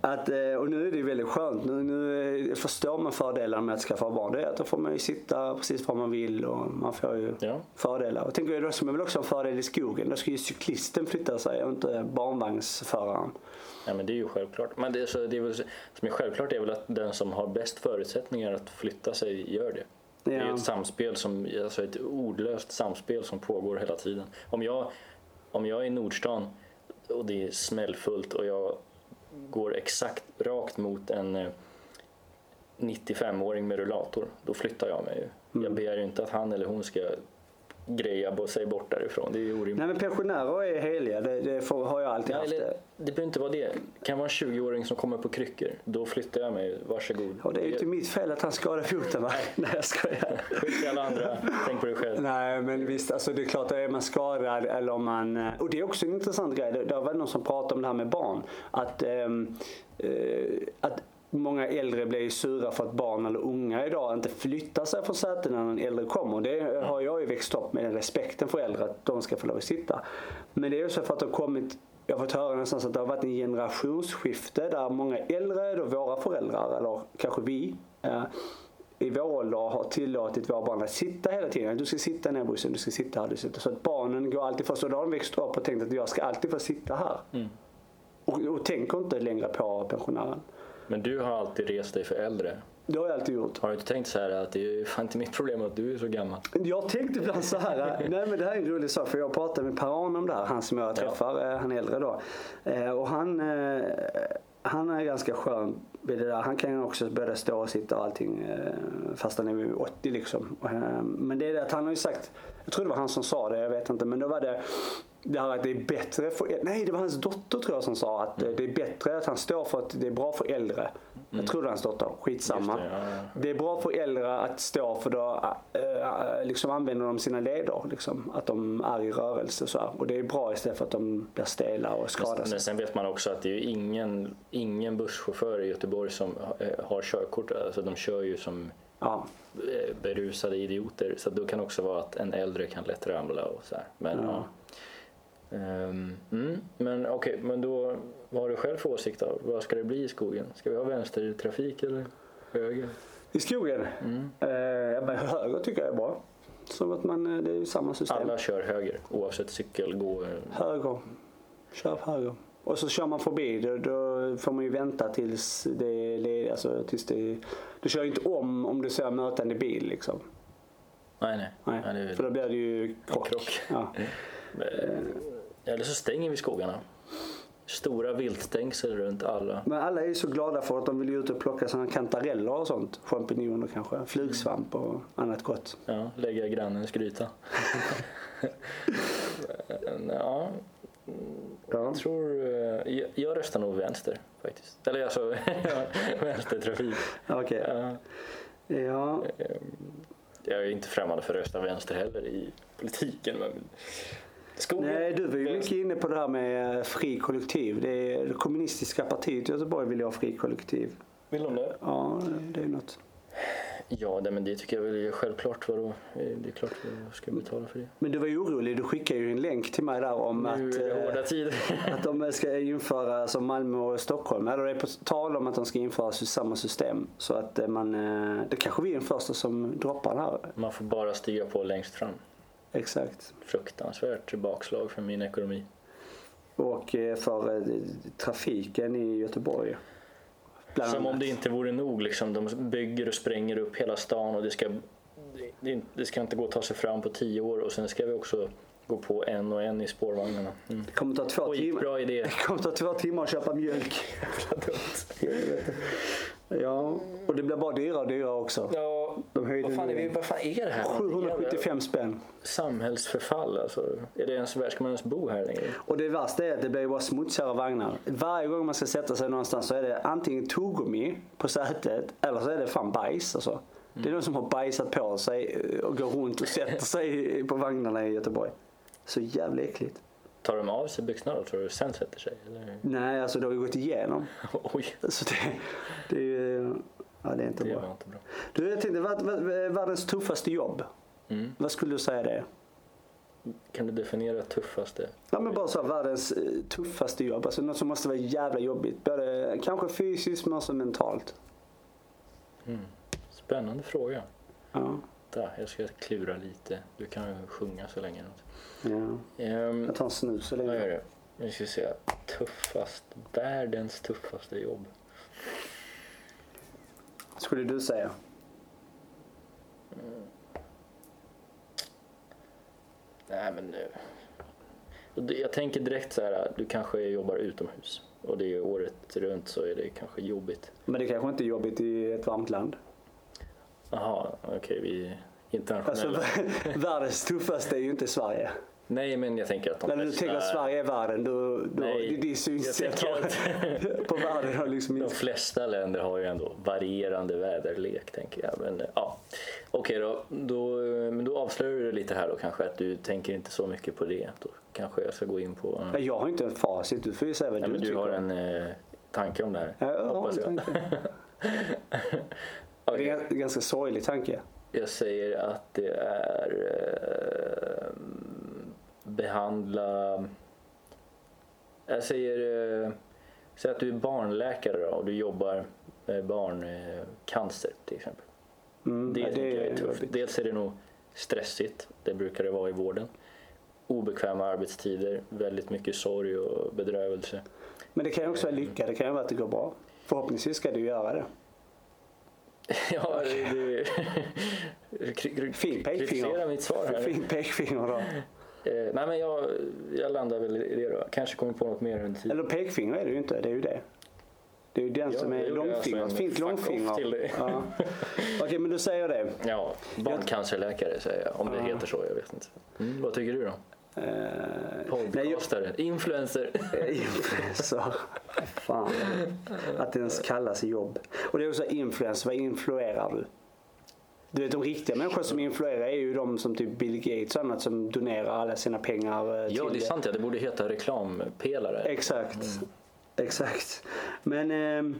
att, eh, och nu är det väldigt skönt. Nu, nu eh, förstår man fördelarna med att skaffa barn. Det är att då får man ju sitta precis var man vill och man får ju Ja. fördelar. Och tänker jag då som är väl också en fördel i skogen. Då ska ju cyklisten flytta sig och inte barnvagnsföraren. Ja, men det är ju självklart. Men det, så, det är väl, som är självklart är väl att den som har bäst förutsättningar att flytta sig gör det. Det är ett samspel som, alltså ett ordlöst samspel som pågår hela tiden. Om jag, om jag är i Nordstan och det är smällfullt och jag går exakt rakt mot en eh, 95-åring med rullator, då flyttar jag mig ju. Mm. Jag begär ju inte att han eller hon ska greja bo- sig bort därifrån. Det är orimligt. Nej men pensionärer är heliga. Det, det får, har jag alltid Ja, haft. Det. det behöver inte vara det. Det kan vara en 20-åring som kommer på kryckor. Då flyttar jag mig. Varsågod. Och det är ju inte mitt fel att han skadar foten va? Nej jag skojar. Skit i alla andra. Tänk på dig själv. Nej men visst, alltså det är klart att är man skadad eller om man... eh, Och det är också en intressant grej. Det, det var någon som pratade om det här med barn. Att, ehm, eh, att många äldre blir ju sura för att barn eller unga idag inte flyttar sig från sätena när en äldre kommer. Det har jag ju växt upp med respekten för äldre att de ska få lov att sitta. Men det är ju så för att det har kommit jag har fått höra någonstans att det har varit en generationsskifte där många äldre, då våra föräldrar eller kanske vi, eh, i vår ålder har tillåtit våra barn att sitta hela tiden. Du ska sitta ner i bussen, du ska sitta här, du sitta. Så att barnen går alltid först. Och då har de växt upp och tänkt att jag ska alltid få sitta här. Mm. Och, och tänker inte längre på pensionären. Men du har alltid rest dig för äldre. Det har jag alltid gjort. Har du inte tänkt så här att det är fan inte mitt problem att du är så gammal? Jag tänkte ibland så här, nej men det här är en rolig sak för jag pratade med Per-Arne om det här, han som jag träffar, eh, han är äldre då. Eh, Och han, eh, han är ganska skön vid det där. Han kan också börja stå och sitta och allting fast han är 80 liksom. Men det är det att han har ju sagt, jag tror det var han som sa det, jag vet inte, men då var det det här att det är bättre för, nej det var hans dotter tror jag som sa att eh, det är bättre att han står för att det är bra för äldre. Jag tror det var hans dotter, skitsamma. Det, ja, ja. Det är bra för äldre att stå för då äh, liksom använder de sina leder. Liksom, att de är i rörelse och så här. Och det är bra istället för att de blir stela och skadar sig. Men sen vet man också att det är ingen, ingen busschaufför i Göteborg som har körkort. Alltså de kör ju som Ja. berusade idioter. Så då kan det också vara att en äldre kan lätt ramla och så här. Men, ja. Ehm, mm, men okej, men då vad har du själv för åsikt då? Vad ska det bli i skogen? Ska vi ha vänstertrafik eller höger? I skogen? Mm. Eh, men höger tycker jag är bra. Som att man, eh, det är ju samma system. Alla kör höger oavsett cykel, gå. Höger. Kör höger. Och så kör man förbi. Då, då får man ju vänta tills det alltså, tills det Du kör ju inte om om du ser mötande bil liksom. Nej, nej. Nej. Ja, det För då blir det ju krock. krock. Ja. Eller så stänger vi skogarna. Stora viltstängsel runt alla. Men alla är ju så glada för att de vill ju ut och plocka sådana kantareller och sånt. Champinjoner kanske. Flugsvamp och annat gott. Ja, lägga grannens gryta. ja, Ja. jag tror... eh, Jag, jag röstar nog vänster faktiskt. Eller alltså vänstertrafik. Okej. Ja, Ja. jag är inte främmande för att rösta vänster heller i politiken. Men skogen, Nej, du var ju mycket inne på det här med eh, fri kollektiv. Det, är, det kommunistiska partiet i Göteborg vill ju ha fri kollektiv. Vill de det? Ja, det är ju något. Ja, det, men det tycker jag väl är självklart. Vadå? Det är klart jag ska betala för det. Men du var ju orolig. Du skickade ju en länk till mig där om Nu att, är det eh, att de ska införa som Malmö och Stockholm. Eller det är på tal om att de ska införa samma system. Så att eh, man, eh, det kanske vi är den första som droppar det här. Man får bara stiga på längst fram. Exakt. Fruktansvärt bakslag för min ekonomi. Och eh, för eh, trafiken i Göteborg. Bland Som om det inte vore nog. Liksom. De bygger och spränger upp hela stan och det ska, det, ska inte gå att ta sig fram på tio år och sen ska vi också gå på en och en i spårvagnarna. Mm. Det kommer ta två timmar. Skitbra idé. Det kommer ta två timmar att köpa mjölk. Ja, och det blir bara dyrare och dyrare också. Ja, De höjde vad fan, är vi, vad fan är det här? 775 spänn. Samhällsförfall alltså. Är det ens, ska man ens bo här längre? Och det värsta är att det blir bara smutsigare vagnar. Varje gång man ska sätta sig någonstans så är det antingen tuggummi på sätet eller så är det fan bajs. Alltså. Det är någon som har bajsat på sig och går runt och sätter sig på vagnarna i Göteborg. Så jävla äckligt. Tar de av sig byxorna då tror du sen sätter sig? Eller? Nej, alltså det har ju gått igenom. Oj, Så det, det är ju... Ja, det är inte det bra. inte bra. Du, jag tänkte, vad, vad, världens tuffaste jobb? Mm. Vad skulle du säga det är? Kan du definiera tuffaste? Ja men bara så här, världens eh, tuffaste jobb. Alltså något som måste vara jävla jobbigt. Både kanske fysiskt men också mentalt. Mm. Spännande fråga. Ja. Där, jag ska klura lite. Du kan ju sjunga så länge. ja. Ehm, Jag tar en snus så länge. är det? Nu ska vi se. Tuffast. Världens tuffaste jobb. Skulle du säga? Nej men nu. Jag tänker direkt så här. Du kanske jobbar utomhus. Och det är året runt så är det kanske jobbigt. Men det kanske inte är jobbigt i ett varmt land. Jaha, okej vi är Alltså internationella. världens tuffaste är ju inte Sverige. Nej men jag tänker att de När du tänker att Sverige är världen, då, då Nej, det är jag synsätt tänker på världen har liksom De inte... flesta länder har ju ändå varierande väderlek tänker jag. Men ja, okej då, då. Men då avslöjar du lite här då kanske att du tänker inte så mycket på det. Då kanske jag ska gå in på... Nej, Jag har inte en facit, du får ju säga vad Ja, du men du har en eh, tanke om det här. Ja, jag hoppas jag. Det är en ganska sorglig tanke. Jag säger att det är eh, behandla... Jag säger, eh, säg att du är barnläkare då, och du jobbar med barncancer till exempel. Mm, Det, ja, tycker jag är tufft. jobbigt. Dels är det nog stressigt, det brukar det vara i vården. Obekväma arbetstider, väldigt mycket sorg och bedrövelse. Men det kan ju också vara lycka, det kan ju vara att det går bra. Förhoppningsvis ska du göra det. Ja, Fin pekfinger. Kritisera mitt svar här. Fint pekfinger då. Eh, nej men jag, jag landar väl i det då. Kanske kommer på något mer under tiden. Eller pekfinger är det ju inte, det är ju det. Det är ju den Ja, som är långfingret. Fint långfinger. till det. Ja. Okej, men du säger det. Ja, barncancerläkare säger jag. Om det Ja. heter så, jag vet inte. Mm, vad tycker du då? Eh, nej, jag- Podcastare, influencer. Influencer. Fan. Att det ens kallas jobb. Och det är också influencer. Vad influerar du? Du vet de riktiga människor som influerar är ju de som typ Bill Gates och annat som donerar alla sina pengar eh, till Ja, det är sant ja. Det borde heta reklampelare. Exakt. Exakt. Men eh,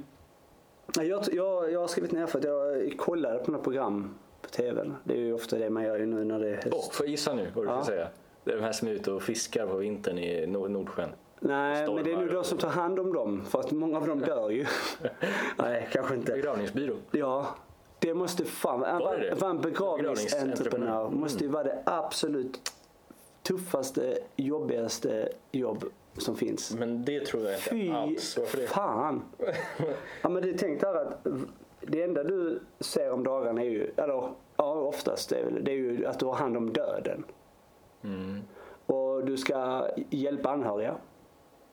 jag, jag, jag har skrivit ner för att jag kollade på några program på tvn. Det är ju ofta det man gör ju nu när det är höst. Åh, får jag gissa nu vad du Ja. ska säga? Det är de här som är ute och fiskar på vintern i Nord- Nordsjön. Nej, men det är stormar de som tar hand om dem. För att många av dem dör ju. Nej, kanske inte. Begravningsbyrå. Ja, det måste fan vara Var det det? vara en begravningsentreprenör. Begravningsentreprenör. måste ju vara det absolut tuffaste, jobbigaste jobb som finns. Men det tror jag inte Fy alls. Varför det? fan! Ja, men det är tänkt där att det enda du ser om dagarna är ju, eller ja oftast, är väl, det är ju att du har hand om döden. Mm. Och du ska hjälpa anhöriga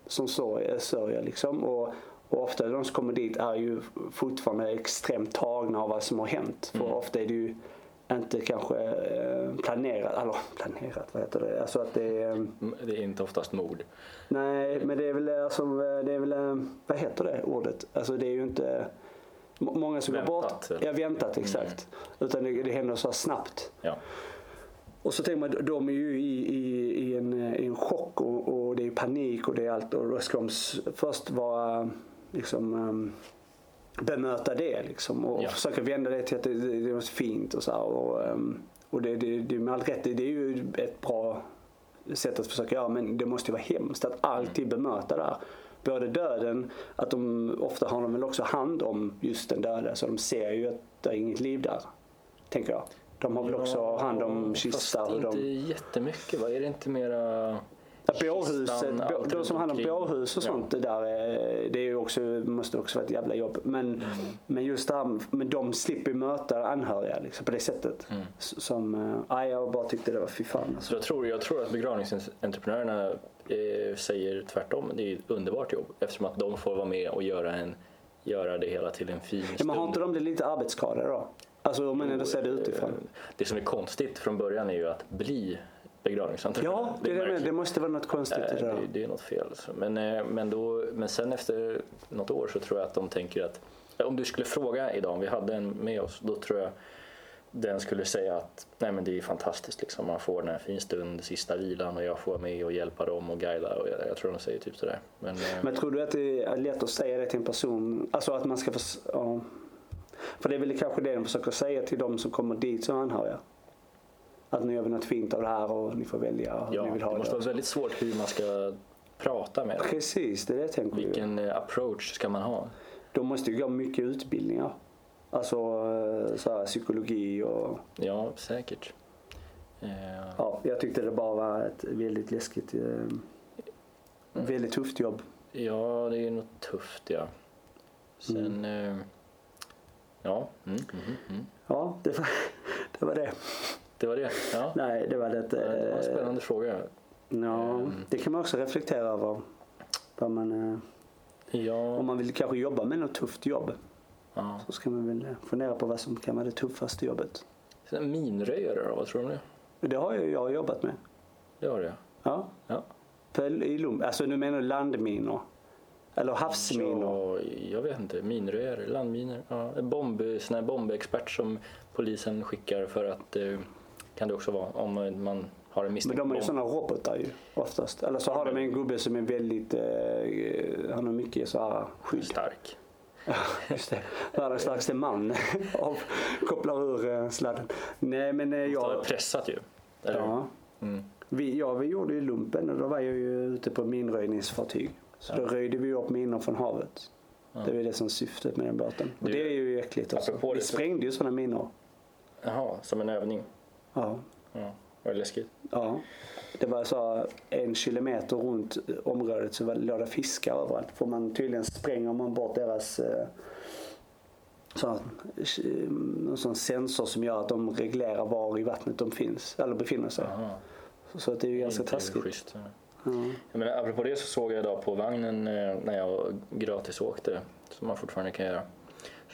som sörjer, sörjer liksom. Och, och ofta de som kommer dit är ju fortfarande extremt tagna av vad som har hänt. För ofta är det ju inte kanske eh, planerat, eller planerat, vad heter det? Alltså att det är, eh, Det är inte oftast mord. nej men det är väl alltså, det är väl, eh, vad heter det ordet? Alltså det är ju inte, Många som Väntat, går bort. eller? Ja, väntat exakt. Utan det, det händer så snabbt. Ja. Och så tänker man, de är ju i, i, i, en, eh, i en chock och, och det är panik och det är allt. Och då ska de först vara liksom um, bemöta det liksom och Ja. försöka vända det till att det, det, det är något fint och så här. Och, ehm, och det, det, det är med all rätt, det, det är ju ett bra sätt att försöka göra men det måste ju vara hemskt att alltid bemöta där. Både döden, att de ofta har de väl också hand om just den döda så de ser ju att det är inget liv där. Tänker jag. De har väl också hand om kista Fast inte de... jättemycket va? Är det inte mera... Ja, Bårhuset, de som handlar om bårhus och Ja. sånt, det där är, det är ju också, måste också vara ett jävla jobb. Men, Mm. men just det här, men de slipper möta anhöriga liksom, på det sättet. Mm. Som, ja, jag bara tyckte det var fy fan Så alltså. jag tror, jag tror att begravningsentreprenörerna eh, säger tvärtom. Det är ett underbart jobb eftersom att de får vara med och göra, en, göra det hela till en fin Ja, stund. men har inte de det lite arbetsskadade då? Alltså om man ändå ser det utifrån. Eh, Det som är konstigt från början är ju att bli begravningsentreprenör. Ja, det, det, det måste vara något konstigt i det det, är något fel. alltså. Men, eh, men, då, men sen efter något år så tror jag att de tänker att om du skulle fråga idag om vi hade en med oss då tror jag den skulle säga att nej men det är fantastiskt liksom. man får den här fin stund, sista vilan och jag får vara med och hjälpa dem och guida och jag, jag tror de säger typ sådär. Men, eh, Men tror du att det är lätt att säga det till en person? Alltså att man ska få... Ja. För det är väl kanske det de försöker säga till de som kommer dit som anhöriga. Att nu gör vi något fint av det här och ni får välja hur ja, ni vill ha det det. måste vara väldigt svårt hur man ska prata med dem. Precis, det är det jag tänker. ju. Vilken eh, approach ska man ha? De måste ju gå mycket utbildningar. Alltså eh, så här, psykologi och... Ja, säkert. Eh, Ja, jag tyckte det bara var ett väldigt läskigt... Väldigt tufft jobb. Ja, det är något tufft ja. Sen... Eh, ja, mm, mm, mm. Ja, det var det. Var det. det var det. Ja. Nej, det var det. Det var en eh, spännande fråga. Ja, det kan man också reflektera över. Vad man, eh, Ja, om man vill kanske jobba med något tufft jobb ja. så ska man väl eh, fundera på vad som kan vara det tuffaste jobbet. Minröjare då, vad tror du om det? Det har ju jag jobbat med. Det har du Ja. ja. I Lund. Alltså nu menar du landminor? Eller havsminor? Ja, jag vet inte. Minröjare, landminor. Ja. En bomb, sån här bombexpert som polisen skickar för att eh, kan det också vara om man har en Men misstänkt de är ju bomb. sådana robotar ju oftast. Eller så har de en gubbe som är väldigt, eh, han har mycket så här skydd. Stark. Just det. Världens starkaste man. Kopplar ur eh, sladden. Nej men eh, Ja. jag... Pressat ju. Eller? Ja. Mm. Vi, ja, vi gjorde ju lumpen och då var jag ju ute på minröjningsfartyg. Så då röjde vi upp minor från havet. Det var det som syftet med den båten. Och Du, det är ju äckligt också. Vi så- sprängde ju sådana minor. Jaha, som en övning. Ja. Ja. Var det läskigt? ja. Det var så en kilometer runt området så var- låg det fiskar överallt. För man tydligen spränger man bort deras eh, sån, eh, någon sån sensor som gör att de reglerar var i vattnet de finns eller befinner sig. Jaha. Så att det är ju ganska taskigt. schysst. Ja. Jag menar, apropå det så såg jag idag på vagnen eh, när jag gratis åkte, som man fortfarande kan göra,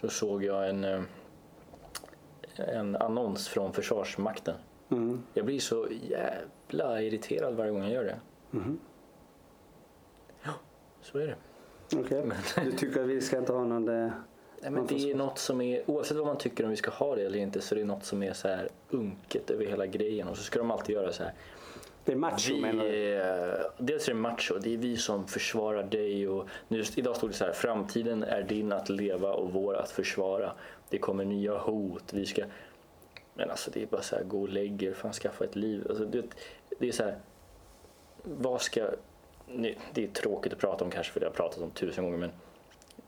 så såg jag en, eh, en annons från Försvarsmakten. Mm. Jag blir så jävla irriterad varje gång jag gör det. Mhm. Ja, så är det. Okej. Du tycker att vi ska inte ha någon... eh, Nej, men det är något som är, oavsett vad man tycker om vi ska ha det eller inte, så är det något som är så här unket över hela grejen. Och så ska de alltid göra så här. Det är macho menar du? Vi, dels är det macho, det är vi som försvarar dig och nu, idag stod det så här, framtiden är din att leva och vår att försvara. Det kommer nya hot, vi ska... Men alltså det är bara så här, gå och lägg er, fan skaffa ett liv. Alltså, det, det är så här, vad ska... nu, Det är tråkigt att prata om kanske för det har pratat om tusen gånger men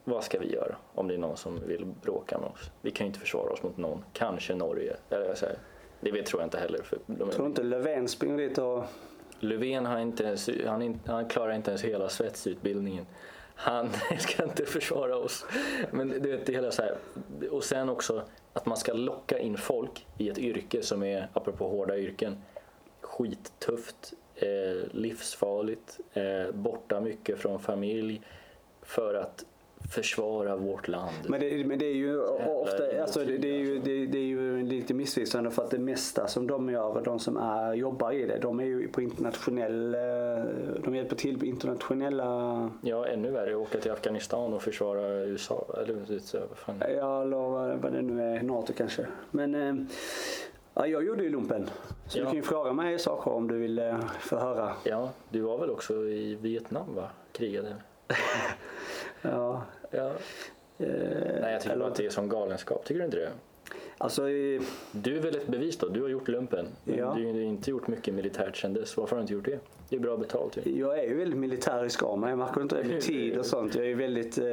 vad ska vi göra om det är någon som vill bråka med oss? Vi kan ju inte försvara oss mot någon, kanske Norge. Eller så här, det vet tror jag inte heller. För de, Tror inte Löfven springer dit och... Löfven har inte ens, han, han klarar inte ens hela svetsutbildningen. Han ska inte försvara oss. Men du vet, det hela så här. Och sen också att man ska locka in folk i ett yrke som är, apropå hårda yrken, skittufft, eh, livsfarligt, eh, borta mycket från familj för att försvara vårt land. Men det, men det är ju ofta, alltså det, det, är ju, det, det är ju lite missvisande för att det mesta som de gör, de som är, jobbar i det, de är ju på internationell, eh, de hjälper till på internationella... Ja, ännu värre. Åka till Afghanistan och försvara USA. Eller vad fan. Ja, eller vad, vad det nu är. NATO kanske. Men eh, ja, jag gjorde ju lumpen. Så Ja. du kan ju fråga mig saker om du vill eh, få höra. Ja, du var väl också i Vietnam va? Krigade? Ja, Ja. eh, Nej, jag tycker eller- bara att det är som galenskap. Tycker du inte det? Alltså, eh, Du är väl ett bevis då? Du har gjort lumpen. Men Ja. Du har inte gjort mycket militärt sen dess. Varför har du inte gjort det? Det är bra betalt ju. jag är ju väldigt militärisk av mig. Jag märker inte det med tid och sånt. Jag är ju väldigt... Eh, Du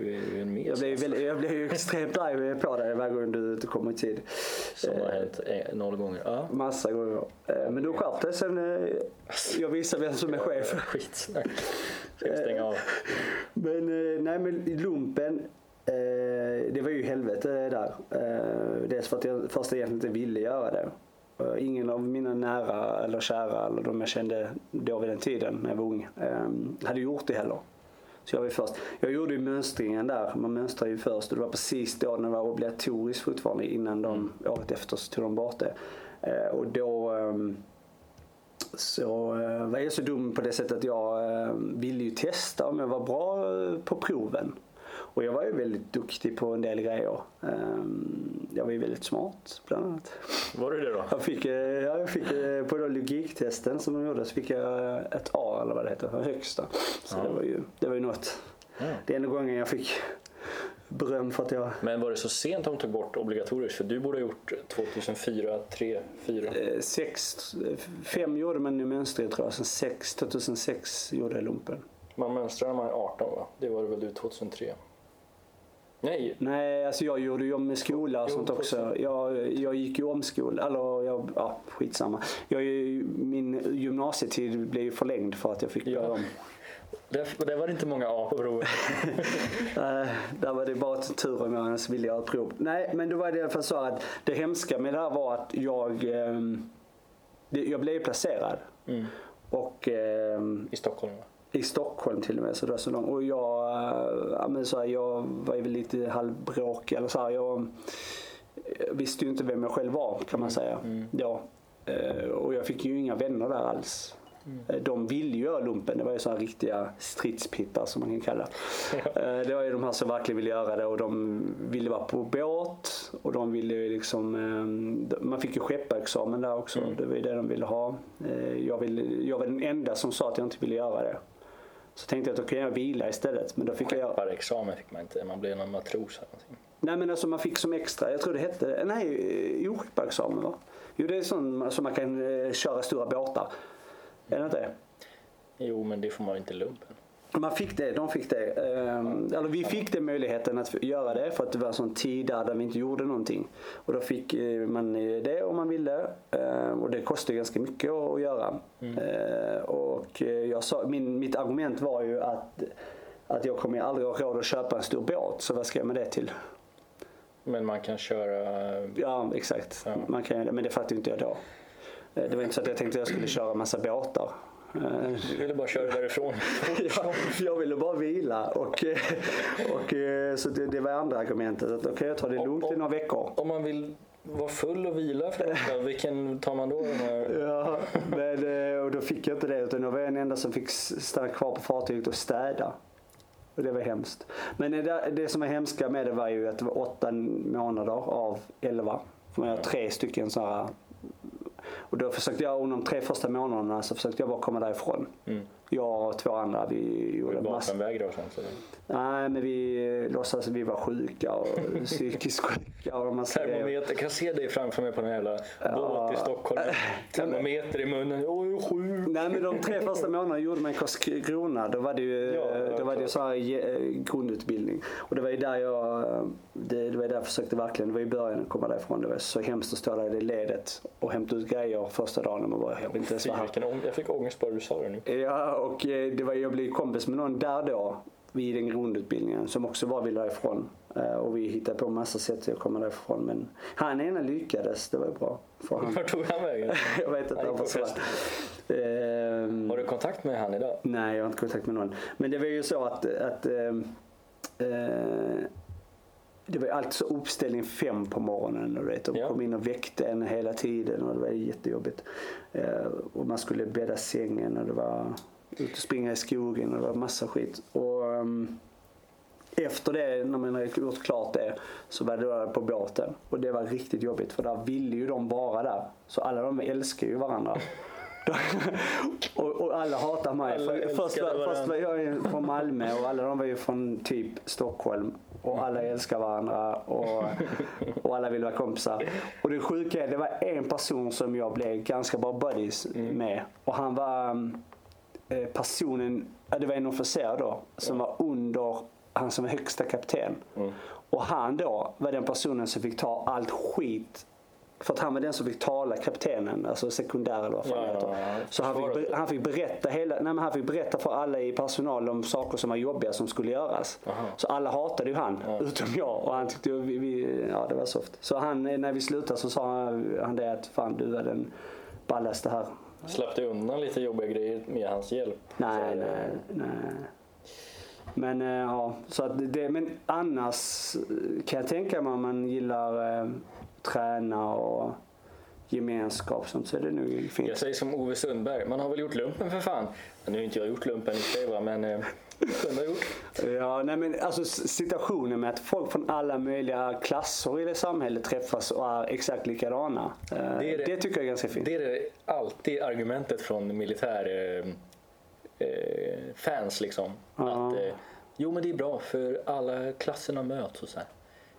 är ju en mes. jag blir, ju väldigt, jag blir ju extremt arg på dig varje gång du inte kommer i tid. Som har hänt eh, noll gånger. Ja. Massa gånger. Eh, Men du har skärpt dig sen eh, jag visar vem som är chef. Skitsnack. Ska jag stänga av? Men eh, nej men lumpen. Eh, det var ju helvete där. Eh, dels för att jag först egentligen inte ville göra det. Eh, ingen av mina nära eller kära eller de jag kände då vid den tiden när jag var ung hade gjort det heller. Så jag var först. Jag gjorde ju mönstringen där. Man mönstrar ju först och det var precis då när det var obligatoriskt fortfarande innan de året efter så tog de bort det. Och då ehm, så var jag så dum på det sättet att jag ville ju testa om jag var bra på proven. Och jag var ju väldigt duktig på en del grejer. Ehm, Jag var ju väldigt smart bland annat. Var du det då? Jag fick, eh, ja, jag fick eh, på den logiktesten som de gjorde så fick jag ett A eller vad det heter, högsta. Så Ja. det, var ju, det var ju något. Ja. Det är enda gången jag fick beröm för att jag Men var det så sent de tog bort obligatoriskt? För du borde ha gjort 2004, 3, 4. eh, sex, fem gjorde man i mönstret tror jag, sen sex, 2006 gjorde jag lumpen. Man mönstrar när man är 18 va? Det var väl du 2003? Nej, Nej, alltså jag gjorde ju om med skola och sånt också. Jag, jag gick ju om skola, eller jag, ja, skitsamma. Jag, min gymnasietid blev ju förlängd för att jag fick Ja. börja om. där, där var det inte många A på provet. Där var det bara tur om jag ens ville göra ett prov. Nej, men då var det i alla fall så att det hemska med det här var att jag, ehm, jag blev placerad. Mm. Och ehm, I Stockholm va? I Stockholm till och med. Så det var så långt. Och jag, eh, ja, men så här, jag var ju väl lite halvbråkig. Eller så här, jag visste ju inte vem jag själv var kan man säga. Mm. Ja. Eh, Och jag fick ju inga vänner där alls. Mm. Eh, De ville ju göra lumpen. Det var ju sådana riktiga stridspittar som man kan kalla. Eh, Det var ju de här som verkligen ville göra det och de ville vara på båt. Och de ville ju liksom, man fick ju skepparexamen där också. Mm. Det var ju det de ville ha. Jag, ville, jag var den enda som sa att jag inte ville göra det. Så tänkte jag att då kan jag vila istället. Men då fick jag... Skepparexamen fick man inte. Man blev någon matros eller någonting. Nej men alltså man fick som extra, jag tror det hette, nej jo skepparexamen va? Jo det är sån som man kan eh, köra stora båtar. Är det inte det? Jo, men det får man ju inte lumpen. Man fick det, de fick det. Ehm, eller vi fick den möjligheten att göra det för att det var en sån tid där vi inte gjorde någonting. Och då fick eh, man eh, det om man ville. Ehm, och det kostade ganska mycket att göra. Ehm, och eh, jag sa, min, mitt argument var ju att, att jag kommer aldrig ha råd att köpa en stor båt. Så vad ska jag med det till? Men man kan köra... Ja, exakt. Ja. Man kan, men det fattade inte jag då. Eh, Det var inte så att jag tänkte att jag skulle köra massa båtar. Eh, Du ville bara köra därifrån. Ja, jag ville bara vila och, eh, och eh, så det, det var andra argumentet. Att okej, jag tar det lugnt i några veckor. Om man vill vara full och vila för vilken tar man då? Den här... Ja, men, och då fick jag inte det utan då var jag den enda som fick stanna kvar på fartyget och städa. Och det var hemskt. Men det, det som var hemska med det var ju att det var åtta månader av elva. För man har tre stycken så här. Och då försökte jag under de tre första månaderna så försökte jag bara komma därifrån. Mm. Jag och två andra vi gjorde. Vapenvägrare och sånt. Så. Nej, men vi låtsades att vi var sjuka och psykiskt sjuka och grejer. Termometer, kan se dig framför mig på den här jävla båt i Stockholm. Termometer i munnen. Jag är sjuk. Nej men de tre första månaderna gjorde man i Karlskrona. Då var det ju, Ja, ja, då var det ju så här eh, grundutbildning. Och det var ju där jag, det, det var där jag försökte verkligen, det var i början att komma därifrån. Det var så hemskt att stå där i det ledet och hämta ut grejer första dagen. Och man bara, jag vill inte ens vara här. Jag fick ångest bara du sa det nu. Ja, och eh, det var, jag blev kompis med någon där då vid den grundutbildningen som också bara ville därifrån. Eh, Och vi hittade på massa sätt att komma därifrån. Men han ena lyckades, det var bra för han. Vart tog han vägen? Jag vet inte. Han var fest. Ehm, Har du kontakt med han idag? Nej, jag har inte kontakt med någon. Men det var ju så att, att ehm, eh, det var ju alltid så uppställning fem på morgonen. Och vet, de Ja. kom in och väckte en hela tiden och det var jättejobbigt. Eh, och man skulle bädda sängen och det var Ut och springa i skogen och det var massa skit. Och, um, efter det, när man hade gjort klart det, så var det på båten. Och det var riktigt jobbigt för där ville ju de vara där. Så alla de älskar ju varandra. och, och, alla hatar mig. Alla För, först, var, först var jag från Malmö och alla de var ju från typ Stockholm. Och alla älskar varandra och, och alla vill vara kompisar. Och det sjuka är, det var en person som jag blev ganska bra buddies med. Och han var um, eh, personen, ja, det var en officer då, som var under han som var högsta kapten. Och han då var den personen som fick ta allt skit. För att han var den som fick tala kaptenen, alltså sekundär eller vad fan Ja, heter. ja, ja. Så han fick, han fick berätta hela, nej han fick berätta för alla i personal om saker som var jobbiga som skulle göras. Aha. Så alla hatade ju han, utom jag. Och han tyckte vi, vi, ja det var soft. Så han, när vi slutade så sa han, han det att fan du är den ballaste här. Slapp du undan lite jobbiga grejer med hans hjälp? Nej, nej, nej. Men eh, ja, så att det, men annars eh, kan jag tänka mig om man gillar eh, träna och gemenskap sånt så det nog Jag fint. säger som Ove Sundberg, man har väl gjort lumpen för fan. Nu har inte jag gjort lumpen i sig va, men eh, kunde ha gjort. Ja, nej men alltså situationen med att folk från alla möjliga klasser i det samhället träffas och är exakt likadana. eh, Det Det, det- tycker jag är ganska fint. Det är det alltid argumentet från militär eh, eh, fans liksom. Ja. Att, eh, jo men det är bra för alla klasserna möts och så här.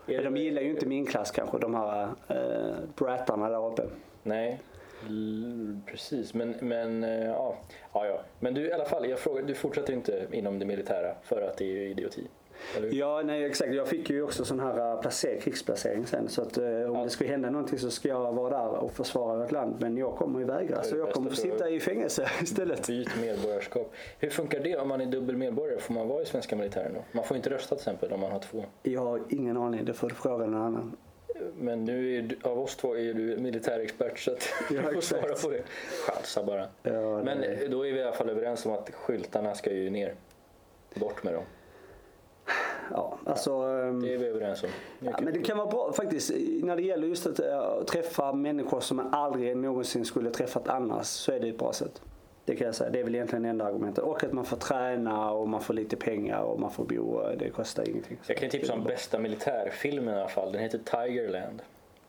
Är de gillar ju inte min klass kanske, de här äh, brattarna där uppe. Nej, L- precis. Men, men eh, ja. ja, ja. Men du i alla fall, jag frågar, du fortsätter inte inom det militära för att det är ju idioti? Ja, nej exakt. Jag fick ju också sån här äh, placer, krigsplacering sen. Så att eh, om det skulle hända någonting så ska jag vara där och försvara vårt land. Men jag kommer ju vägra. Så jag kommer att sitta i fängelse istället. Byt medborgarskap. Hur funkar det om man är dubbel medborgare? Får man vara i svenska militären då? Man får inte rösta till exempel om man har två. Jag har ingen aning. Det får du fråga någon annan. Men nu är du, av oss två är du militärexpert så att Ja, du får svara på det. Chansa bara. Ja, Men eh, då är vi i alla fall överens om att skyltarna ska ju ner. Bort med dem. Alltså, ehm, Det är vi överens om. Ja, men det kan vara bra faktiskt när det gäller just att äh, träffa människor som man aldrig någonsin skulle träffat annars så är det ett bra sätt. Det kan jag säga. Det är väl egentligen det enda argumentet. Och att man får träna och man får lite pengar och man får bo. och Det kostar ingenting. Så Jag kan tipsa om bästa militärfilmen i alla fall. Den heter Tigerland.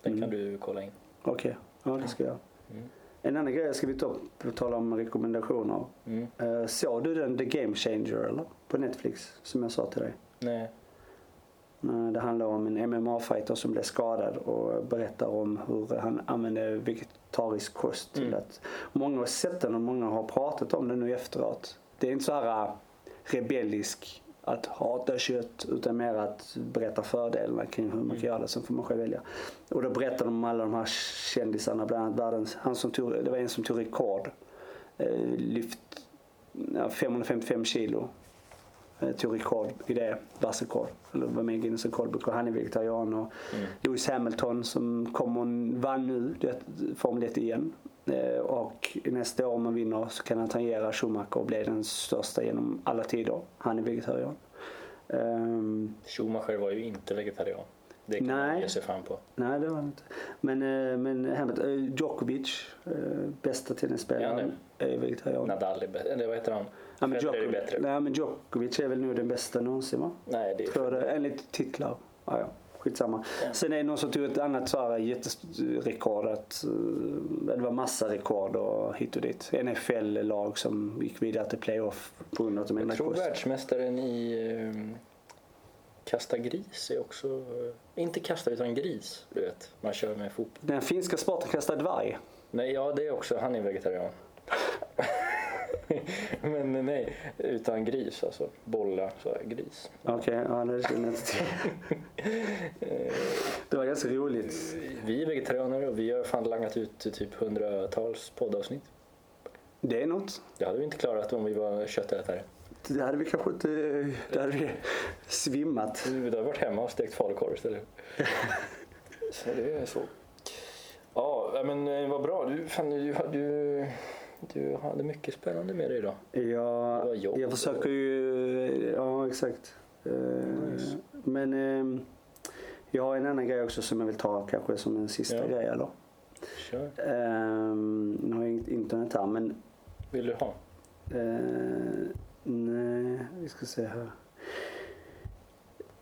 Den Mm. kan du kolla in. Okej, ja det ska jag. Mm. En annan grej ska vi ta upp, på tal om rekommendationer. Mm. Uh, såg du den The Game Changer eller? På Netflix som jag sa till dig. Nej. Eh, Det handlar om en MMA-fighter som blev skadad och berättar om hur han använde vegetarisk kost. Till Mm. att många har sett den och många har pratat om den nu efteråt. Det är inte så här äh, rebellisk att hata kött utan mer att berätta fördelarna kring hur man kan göra det. Sen får man själv välja. Och då berättar de om alla de här kändisarna, bland annat världens, han som tog, det var en som tog rekord. Eh, lyft ja, 555 kilo tog rekord i det, världsrekord. Eller var med i Guinness rekordbok och han är vegetarian. Och Mm. Lewis Hamilton som kom och vann nu det, Formel 1 igen. Eh, och nästa år om man vinner så kan han tangera Schumacher och bli den största genom alla tider. Han är vegetarian. Ehm, Schumacher var ju inte vegetarian. Det kan Nej. man ge sig fan på. nej det var han inte. Men, eh, men Hamilton, eh, Djokovic, eh, bästa tennisspelaren, är vegetarian. Nadal. Eller vad heter han? Ja, men Federer är bättre. nej, men Djokovic är väl nog den bästa någonsin va? Nej, det är jag det, enligt titlar. Ja, ja. Skitsamma. Ja. Sen är det någon som tog ett annat så här jätterekord. Att, eh, det var massa rekord och hit och dit. NFL-lag som gick vidare till playoff på grund av att de Jag tror kurs. världsmästaren i eh, kasta gris är också... Eh, inte kasta utan gris, du vet. Man kör med fotboll. Den finska sporten kastad dvärg. Nej, ja det är också. Han är vegetarian. Men nej, utan gris alltså. Bolla, så här, gris. Okej, ja det känner jag inte till. Det var ganska roligt. Vi är vegetarianer och vi har fan langat ut typ hundratals poddavsnitt. Det är något. Det hade vi inte klarat om vi var köttätare. Det hade vi kanske inte... Det hade vi svimmat. Vi hade varit hemma och stekt falukorv istället. Så det är så. Ja, men eh, vad bra. Du, fan, du, du, du hade mycket spännande med dig idag. Var Jag, försöker ju... Ja, exakt. Eh, Nice. Men eh, jag har en annan grej också som jag vill ta kanske som en sista Ja. grej. Eller? Kör. Um, nu har jag inget internet här men Vill du ha? Eh, nej, vi ska se här.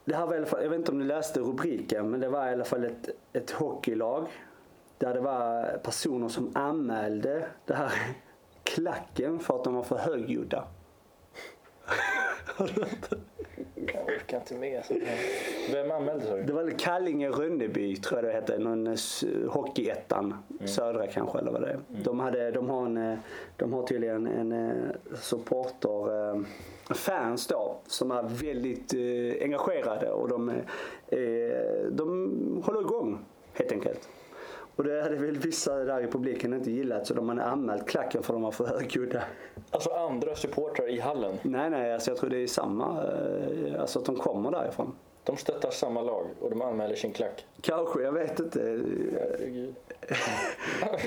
Det här var i alla fall, jag vet inte om ni läste rubriken, men det var i alla fall ett, ett hockeylag. Där det var personer som anmälde det här klacken för att de var för högljudda. Jag orkar inte med sånt här. Vem anmälde sa Det du? var väl Kallinge-Rönneby tror jag det hette. Någon eh, Hockeyettan. Södra kanske eller vad det är. De, hade, de, har en, eh, de har tydligen en eh, supporter, fans då, som är väldigt engagerade och de, de håller igång helt enkelt. Och det hade väl vissa där i publiken inte gillat så de hade anmält klacken för de var för högljudda. Alltså andra supportrar i hallen. Nej, nej, alltså jag tror det är samma, eh, alltså att de kommer därifrån. De stöttar samma lag och de anmäler sin klack. Kanske, jag vet inte.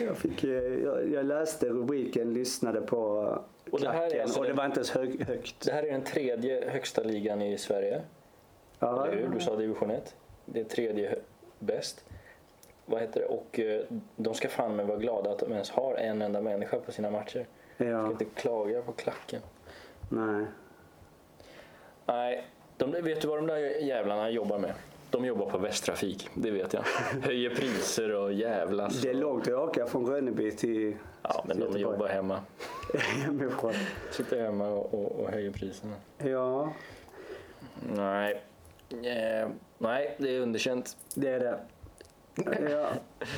Jag, fick, eh, jag, jag läste rubriken, lyssnade på Och det här är klacken alltså och det var inte ens hög, högt. Det här är den tredje högsta ligan i Sverige. Ja, Eller hur? Du sa division 1. Det är tredje bäst. Vad heter det? Och eh, de ska fan med vara glada att de ens har en enda människa på sina matcher. Ska ja, inte klaga på klacken. nej. Nej, de, vet du vad de där jävlarna jobbar med? De jobbar på Västtrafik, det vet jag. Höjer priser och jävlas. Det är långt att åka från Rönneby till Ja, men de Göteborg. jobbar hemma. hemifrån. Sitter hemma och, och, och höjer priserna. Ja, Nej. Eh, nej, det är underkänt. det är det. Ja.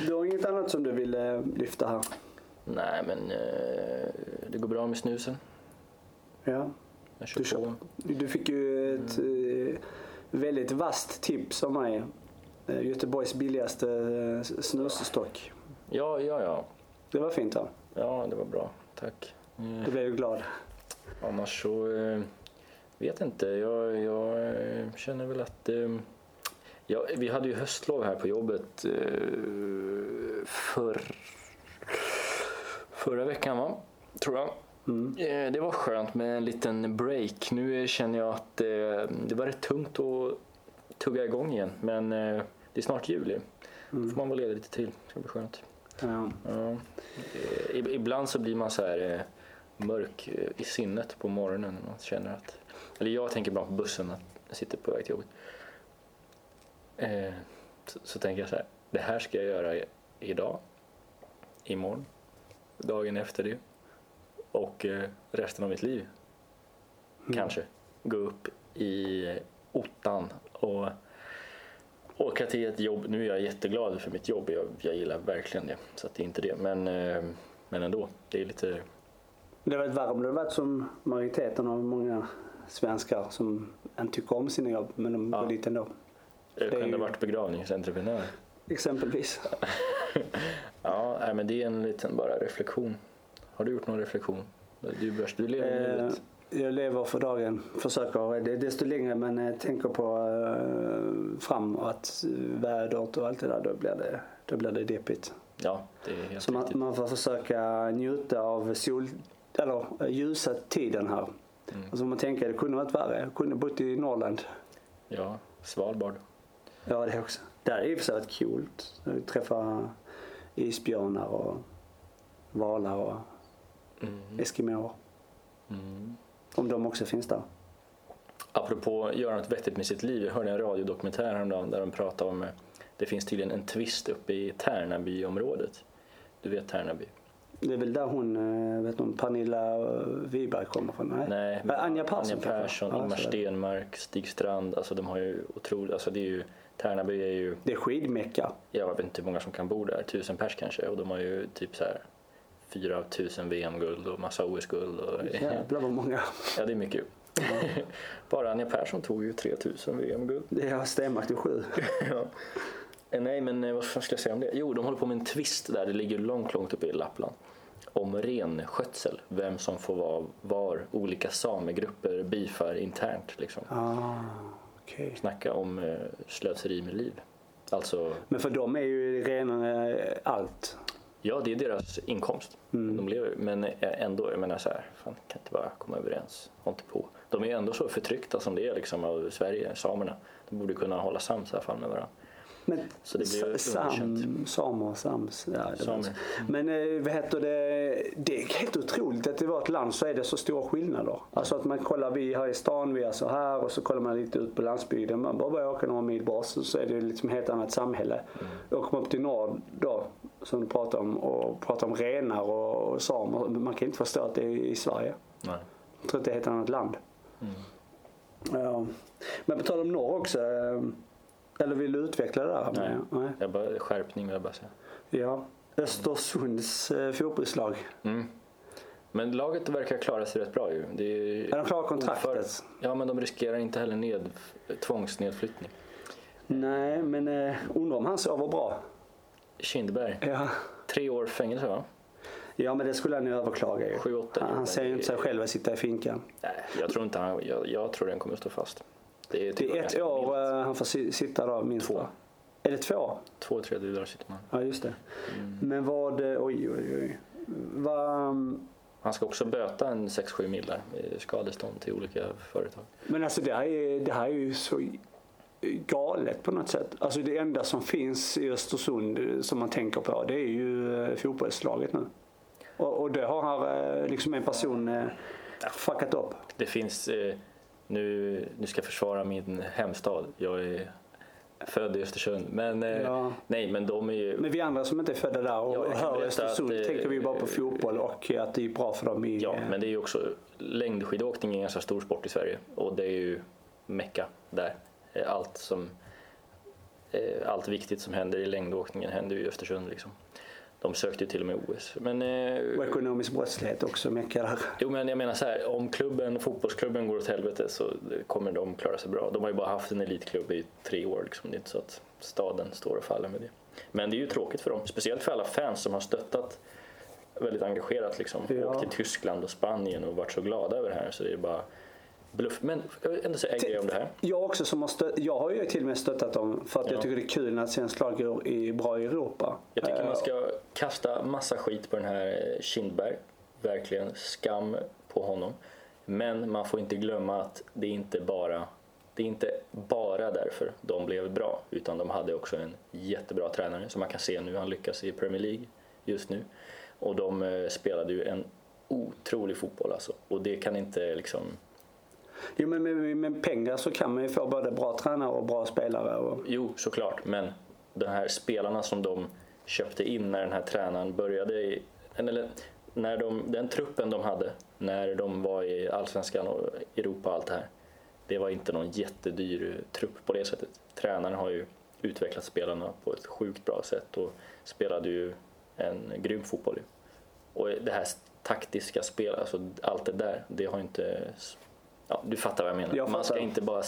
Du har inget annat som du vill eh, lyfta här? Nej, men eh, det går bra med snusen. Ja. Jag kör Du, kör, på. du fick ju ett eh, väldigt vasst tips av mig. Göteborgs billigaste snusstock. Ja, ja, ja. Det var fint va? Ja, det var bra. Tack. Eh, Du blev ju glad. Annars så vet inte. Jag, jag känner väl att ja, vi hade ju höstlov här på jobbet eh, för, förra veckan va? Tror jag. Mm. Eh, Det var skönt med en liten break. Nu känner jag att eh, det var rätt tungt att tugga igång igen. Men eh, det är snart jul ju. Då får man vara ledig lite till. Det ska bli skönt. Ja. Ja. Eh, ib- Ibland så blir man så här eh, mörk eh, i sinnet på morgonen. när Man känner att, eller jag tänker bara på bussen att jag sitter på väg till jobbet. Eh, så, så tänker jag så här, det här ska jag göra i- idag, imorgon, dagen efter det och eh, resten av mitt liv. Kanske gå upp i ottan och åka till ett jobb. Nu är jag jätteglad för mitt jobb. Jag, jag gillar verkligen det. Så att det är inte det. Men, eh, men ändå. Det är lite... Det var ett värre om det varit som majoriteten av många svenskar som inte tycker om sina jobb men de Ja. går dit ändå. Jag kunde ju- varit begravningsentreprenör. Exempelvis. Ja, men det är en liten bara reflektion. Har du gjort någon reflektion? Du, börs, du lever Eh, livet. jag lever för dagen. Försöker det är desto längre men eh, tänker på eh, framåt, vädret och allt det där. Då blir det, då blir det deppigt. Ja, det är helt Så man, man får försöka njuta av sol, eller eh, ljusa tiden här. Mm. Alltså man tänker det kunde varit värre. Jag kunde bott i Norrland. Ja, Svalbard. Ja, det också. Det är i och för sig varit coolt. Vi träffar isbjörnar och valar och Mm. eskimåer. Mm. Om de också finns där. Apropå att göra något vettigt med sitt liv. Jag hörde en radiodokumentär häromdagen där de pratade om eh, det finns tydligen en twist uppe i Tärnabyområdet. Du vet Tärnaby? Det är väl där hon, eh, vet hon, Pernilla Wiberg kommer från? Nej. Nej, Men Anja Persson Anja? Persson, Ingmar det. Stenmark, Stig Strand. Alltså de har ju otroligt, alltså det är ju, Tärnaby är ju, Det är skidmecka. jag vet inte hur många som kan bo där, tusen pers kanske. Och de har ju typ så här fyra av tusen VM-guld och massa OS-guld. Och, Jävlar vad många. ja, det är mycket. Bara Anja Persson tog ju 3000 VM-guld. Det har Stenmark till sju. ja. Eh, Nej, men eh, vad ska jag säga om det? Jo, de håller på med en twist där. Det ligger långt, långt uppe i Lappland. Om renskötsel. Vem som får vara var olika samegrupper bifar internt. Liksom. Ah, okej. Snacka om eh, slöseri med liv. Alltså, Men för dem är ju renarna eh, allt. ja, det är deras inkomst. Mm. De lever, men eh, ändå, jag menar så här, fan, kan inte bara komma överens. Håll inte på. De är ändå så förtryckta som det är liksom, av Sverige, samerna. De borde kunna hålla sams i alla fall med varandra. Men Så det blir. Sam, Samer, Sams. Ja, vet jag. Men eh, vad heter det? Det är helt otroligt att i vårt land så är det så stora skillnader. Alltså att man kollar, vi här i stan, vi är så här och så kollar man lite ut på landsbygden. Man bara börjar åka några mil bort så är det liksom ett helt annat samhälle. Åker man upp till norr då, som du pratar om, och pratar om renar och, och samer. Man kan inte förstå att det är i Sverige. Nej. Jag tror att det är ett helt annat land. Ja. Men på tal om norr också. Eller vill du utveckla det där? Nej. Nej. Jag bara, skärpning vill jag bara säga. Ja. Östersunds eh, fotbollslag. Mm. Men laget verkar klara sig rätt bra ju. Det är Är de klara kontraktet? oför- Ja, men de riskerar inte heller ned, tvångsnedflyttning. Nej, men eh, undrar om han sover bra. Kindberg, Ja. tre år fängelse va? ja, men det skulle han ju överklaga ju. Han, han ser ju inte sig själv att sitta i finkan. Nej, jag tror inte han, jag, jag tror den kommer att stå fast. Det är, typ Det är ett år milt. eh, han får si- sitta då minst Två. Är det två? Två tredjedelar sitter man. Ja, just det. Mm. Men vad, eh, oj, oj, oj. Vad, Han ska också böta en 6-7 millar i skadestånd till olika företag. Men alltså det här, är, det här är ju så galet på något sätt. Alltså det enda som finns i Östersund eh, som man tänker på det är ju fotbollslaget nu. Och, och det har liksom en person fuckat upp. Det finns, nu, nu ska jag försvara min hemstad. Jag är född i Östersund. Men, eh, Ja. nej, men de är ju... Men vi andra som inte är födda där och Ja, hör Östersund att, eh, tänker vi bara på fotboll och att det är bra för dem i... Ja, eh, men det är ju också längdskidåkning är en ganska stor sport i Sverige och det är ju mecka där. Eh, Allt som eh, allt viktigt som händer i längdåkningen händer ju i Östersund liksom. De sökte till och med OS. Men, eh, Och ekonomisk brottslighet också mycket där. jo, men jag menar så här, om klubben, fotbollsklubben går åt helvete så kommer de klara sig bra. De har ju bara haft en elitklubb i tre år. Liksom. Det är inte så att staden står och faller med det. Men det är ju tråkigt för dem, speciellt för alla fans som har stöttat väldigt engagerat. Liksom. Ja. Åkt till Tyskland och Spanien och varit så glada över det här. Så det är bara bluff. Men jag vill ändå säga en grej om det här. Jag också som har jag har ju till och med stöttat dem för att Ja. jag tycker det är kul när ett svenskt lag i, bra i Europa. Jag tycker Eh, man ska kasta massa skit på den här eh, Kindberg. Verkligen skam på honom. Men man får inte glömma att det är inte bara det är inte bara därför de blev bra utan de hade också en jättebra tränare som man kan se nu. Han lyckas i Premier League just nu. Och de eh, spelade ju en otrolig fotboll alltså. Och det kan inte liksom... Jo men med, med pengar så kan man ju få både bra tränare och bra spelare. Och, Jo, såklart. Men de här spelarna som de köpte in när den här tränaren började i, eller när de, den truppen de hade när de var i Allsvenskan och Europa och allt det här. Det var inte någon jättedyr trupp på det sättet. Tränaren har ju utvecklat spelarna på ett sjukt bra sätt och spelade ju en grym fotboll. Och det här taktiska spelet, alltså allt det där, det har inte... Ja, du fattar vad jag menar. Jag Man ska inte bara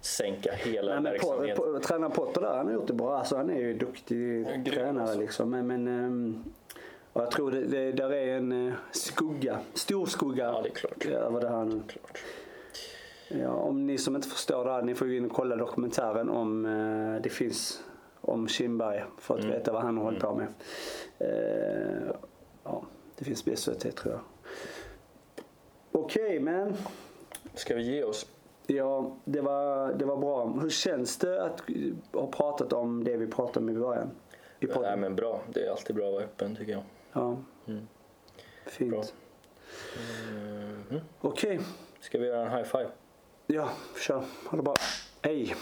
sänka hela Nej, men på, verksamheten. på, tränare Potter där, han har gjort det bra. Alltså, han är ju duktig tränare alltså. liksom. Men, men och jag tror det, det där är en eh, skugga, stor skugga Ja, det är klart. över det här nu. Klart. Ja, om ni som inte förstår det här, ni får gå in och kolla dokumentären om eh, det finns om Kindberg för att Mm. veta vad han har hållit på med. Eh, ja, det finns på SVT tror jag. Okej, men Ska vi ge oss? ja, det var, det var bra. Hur känns det att ha pratat om det vi pratade om i början? I Nej, men bra. Det är alltid bra att vara öppen tycker jag. Ja, Mm. fint. Bra. Mhm. Okej, Ska vi göra en high five? ja, kör. Ha det bra. Hej!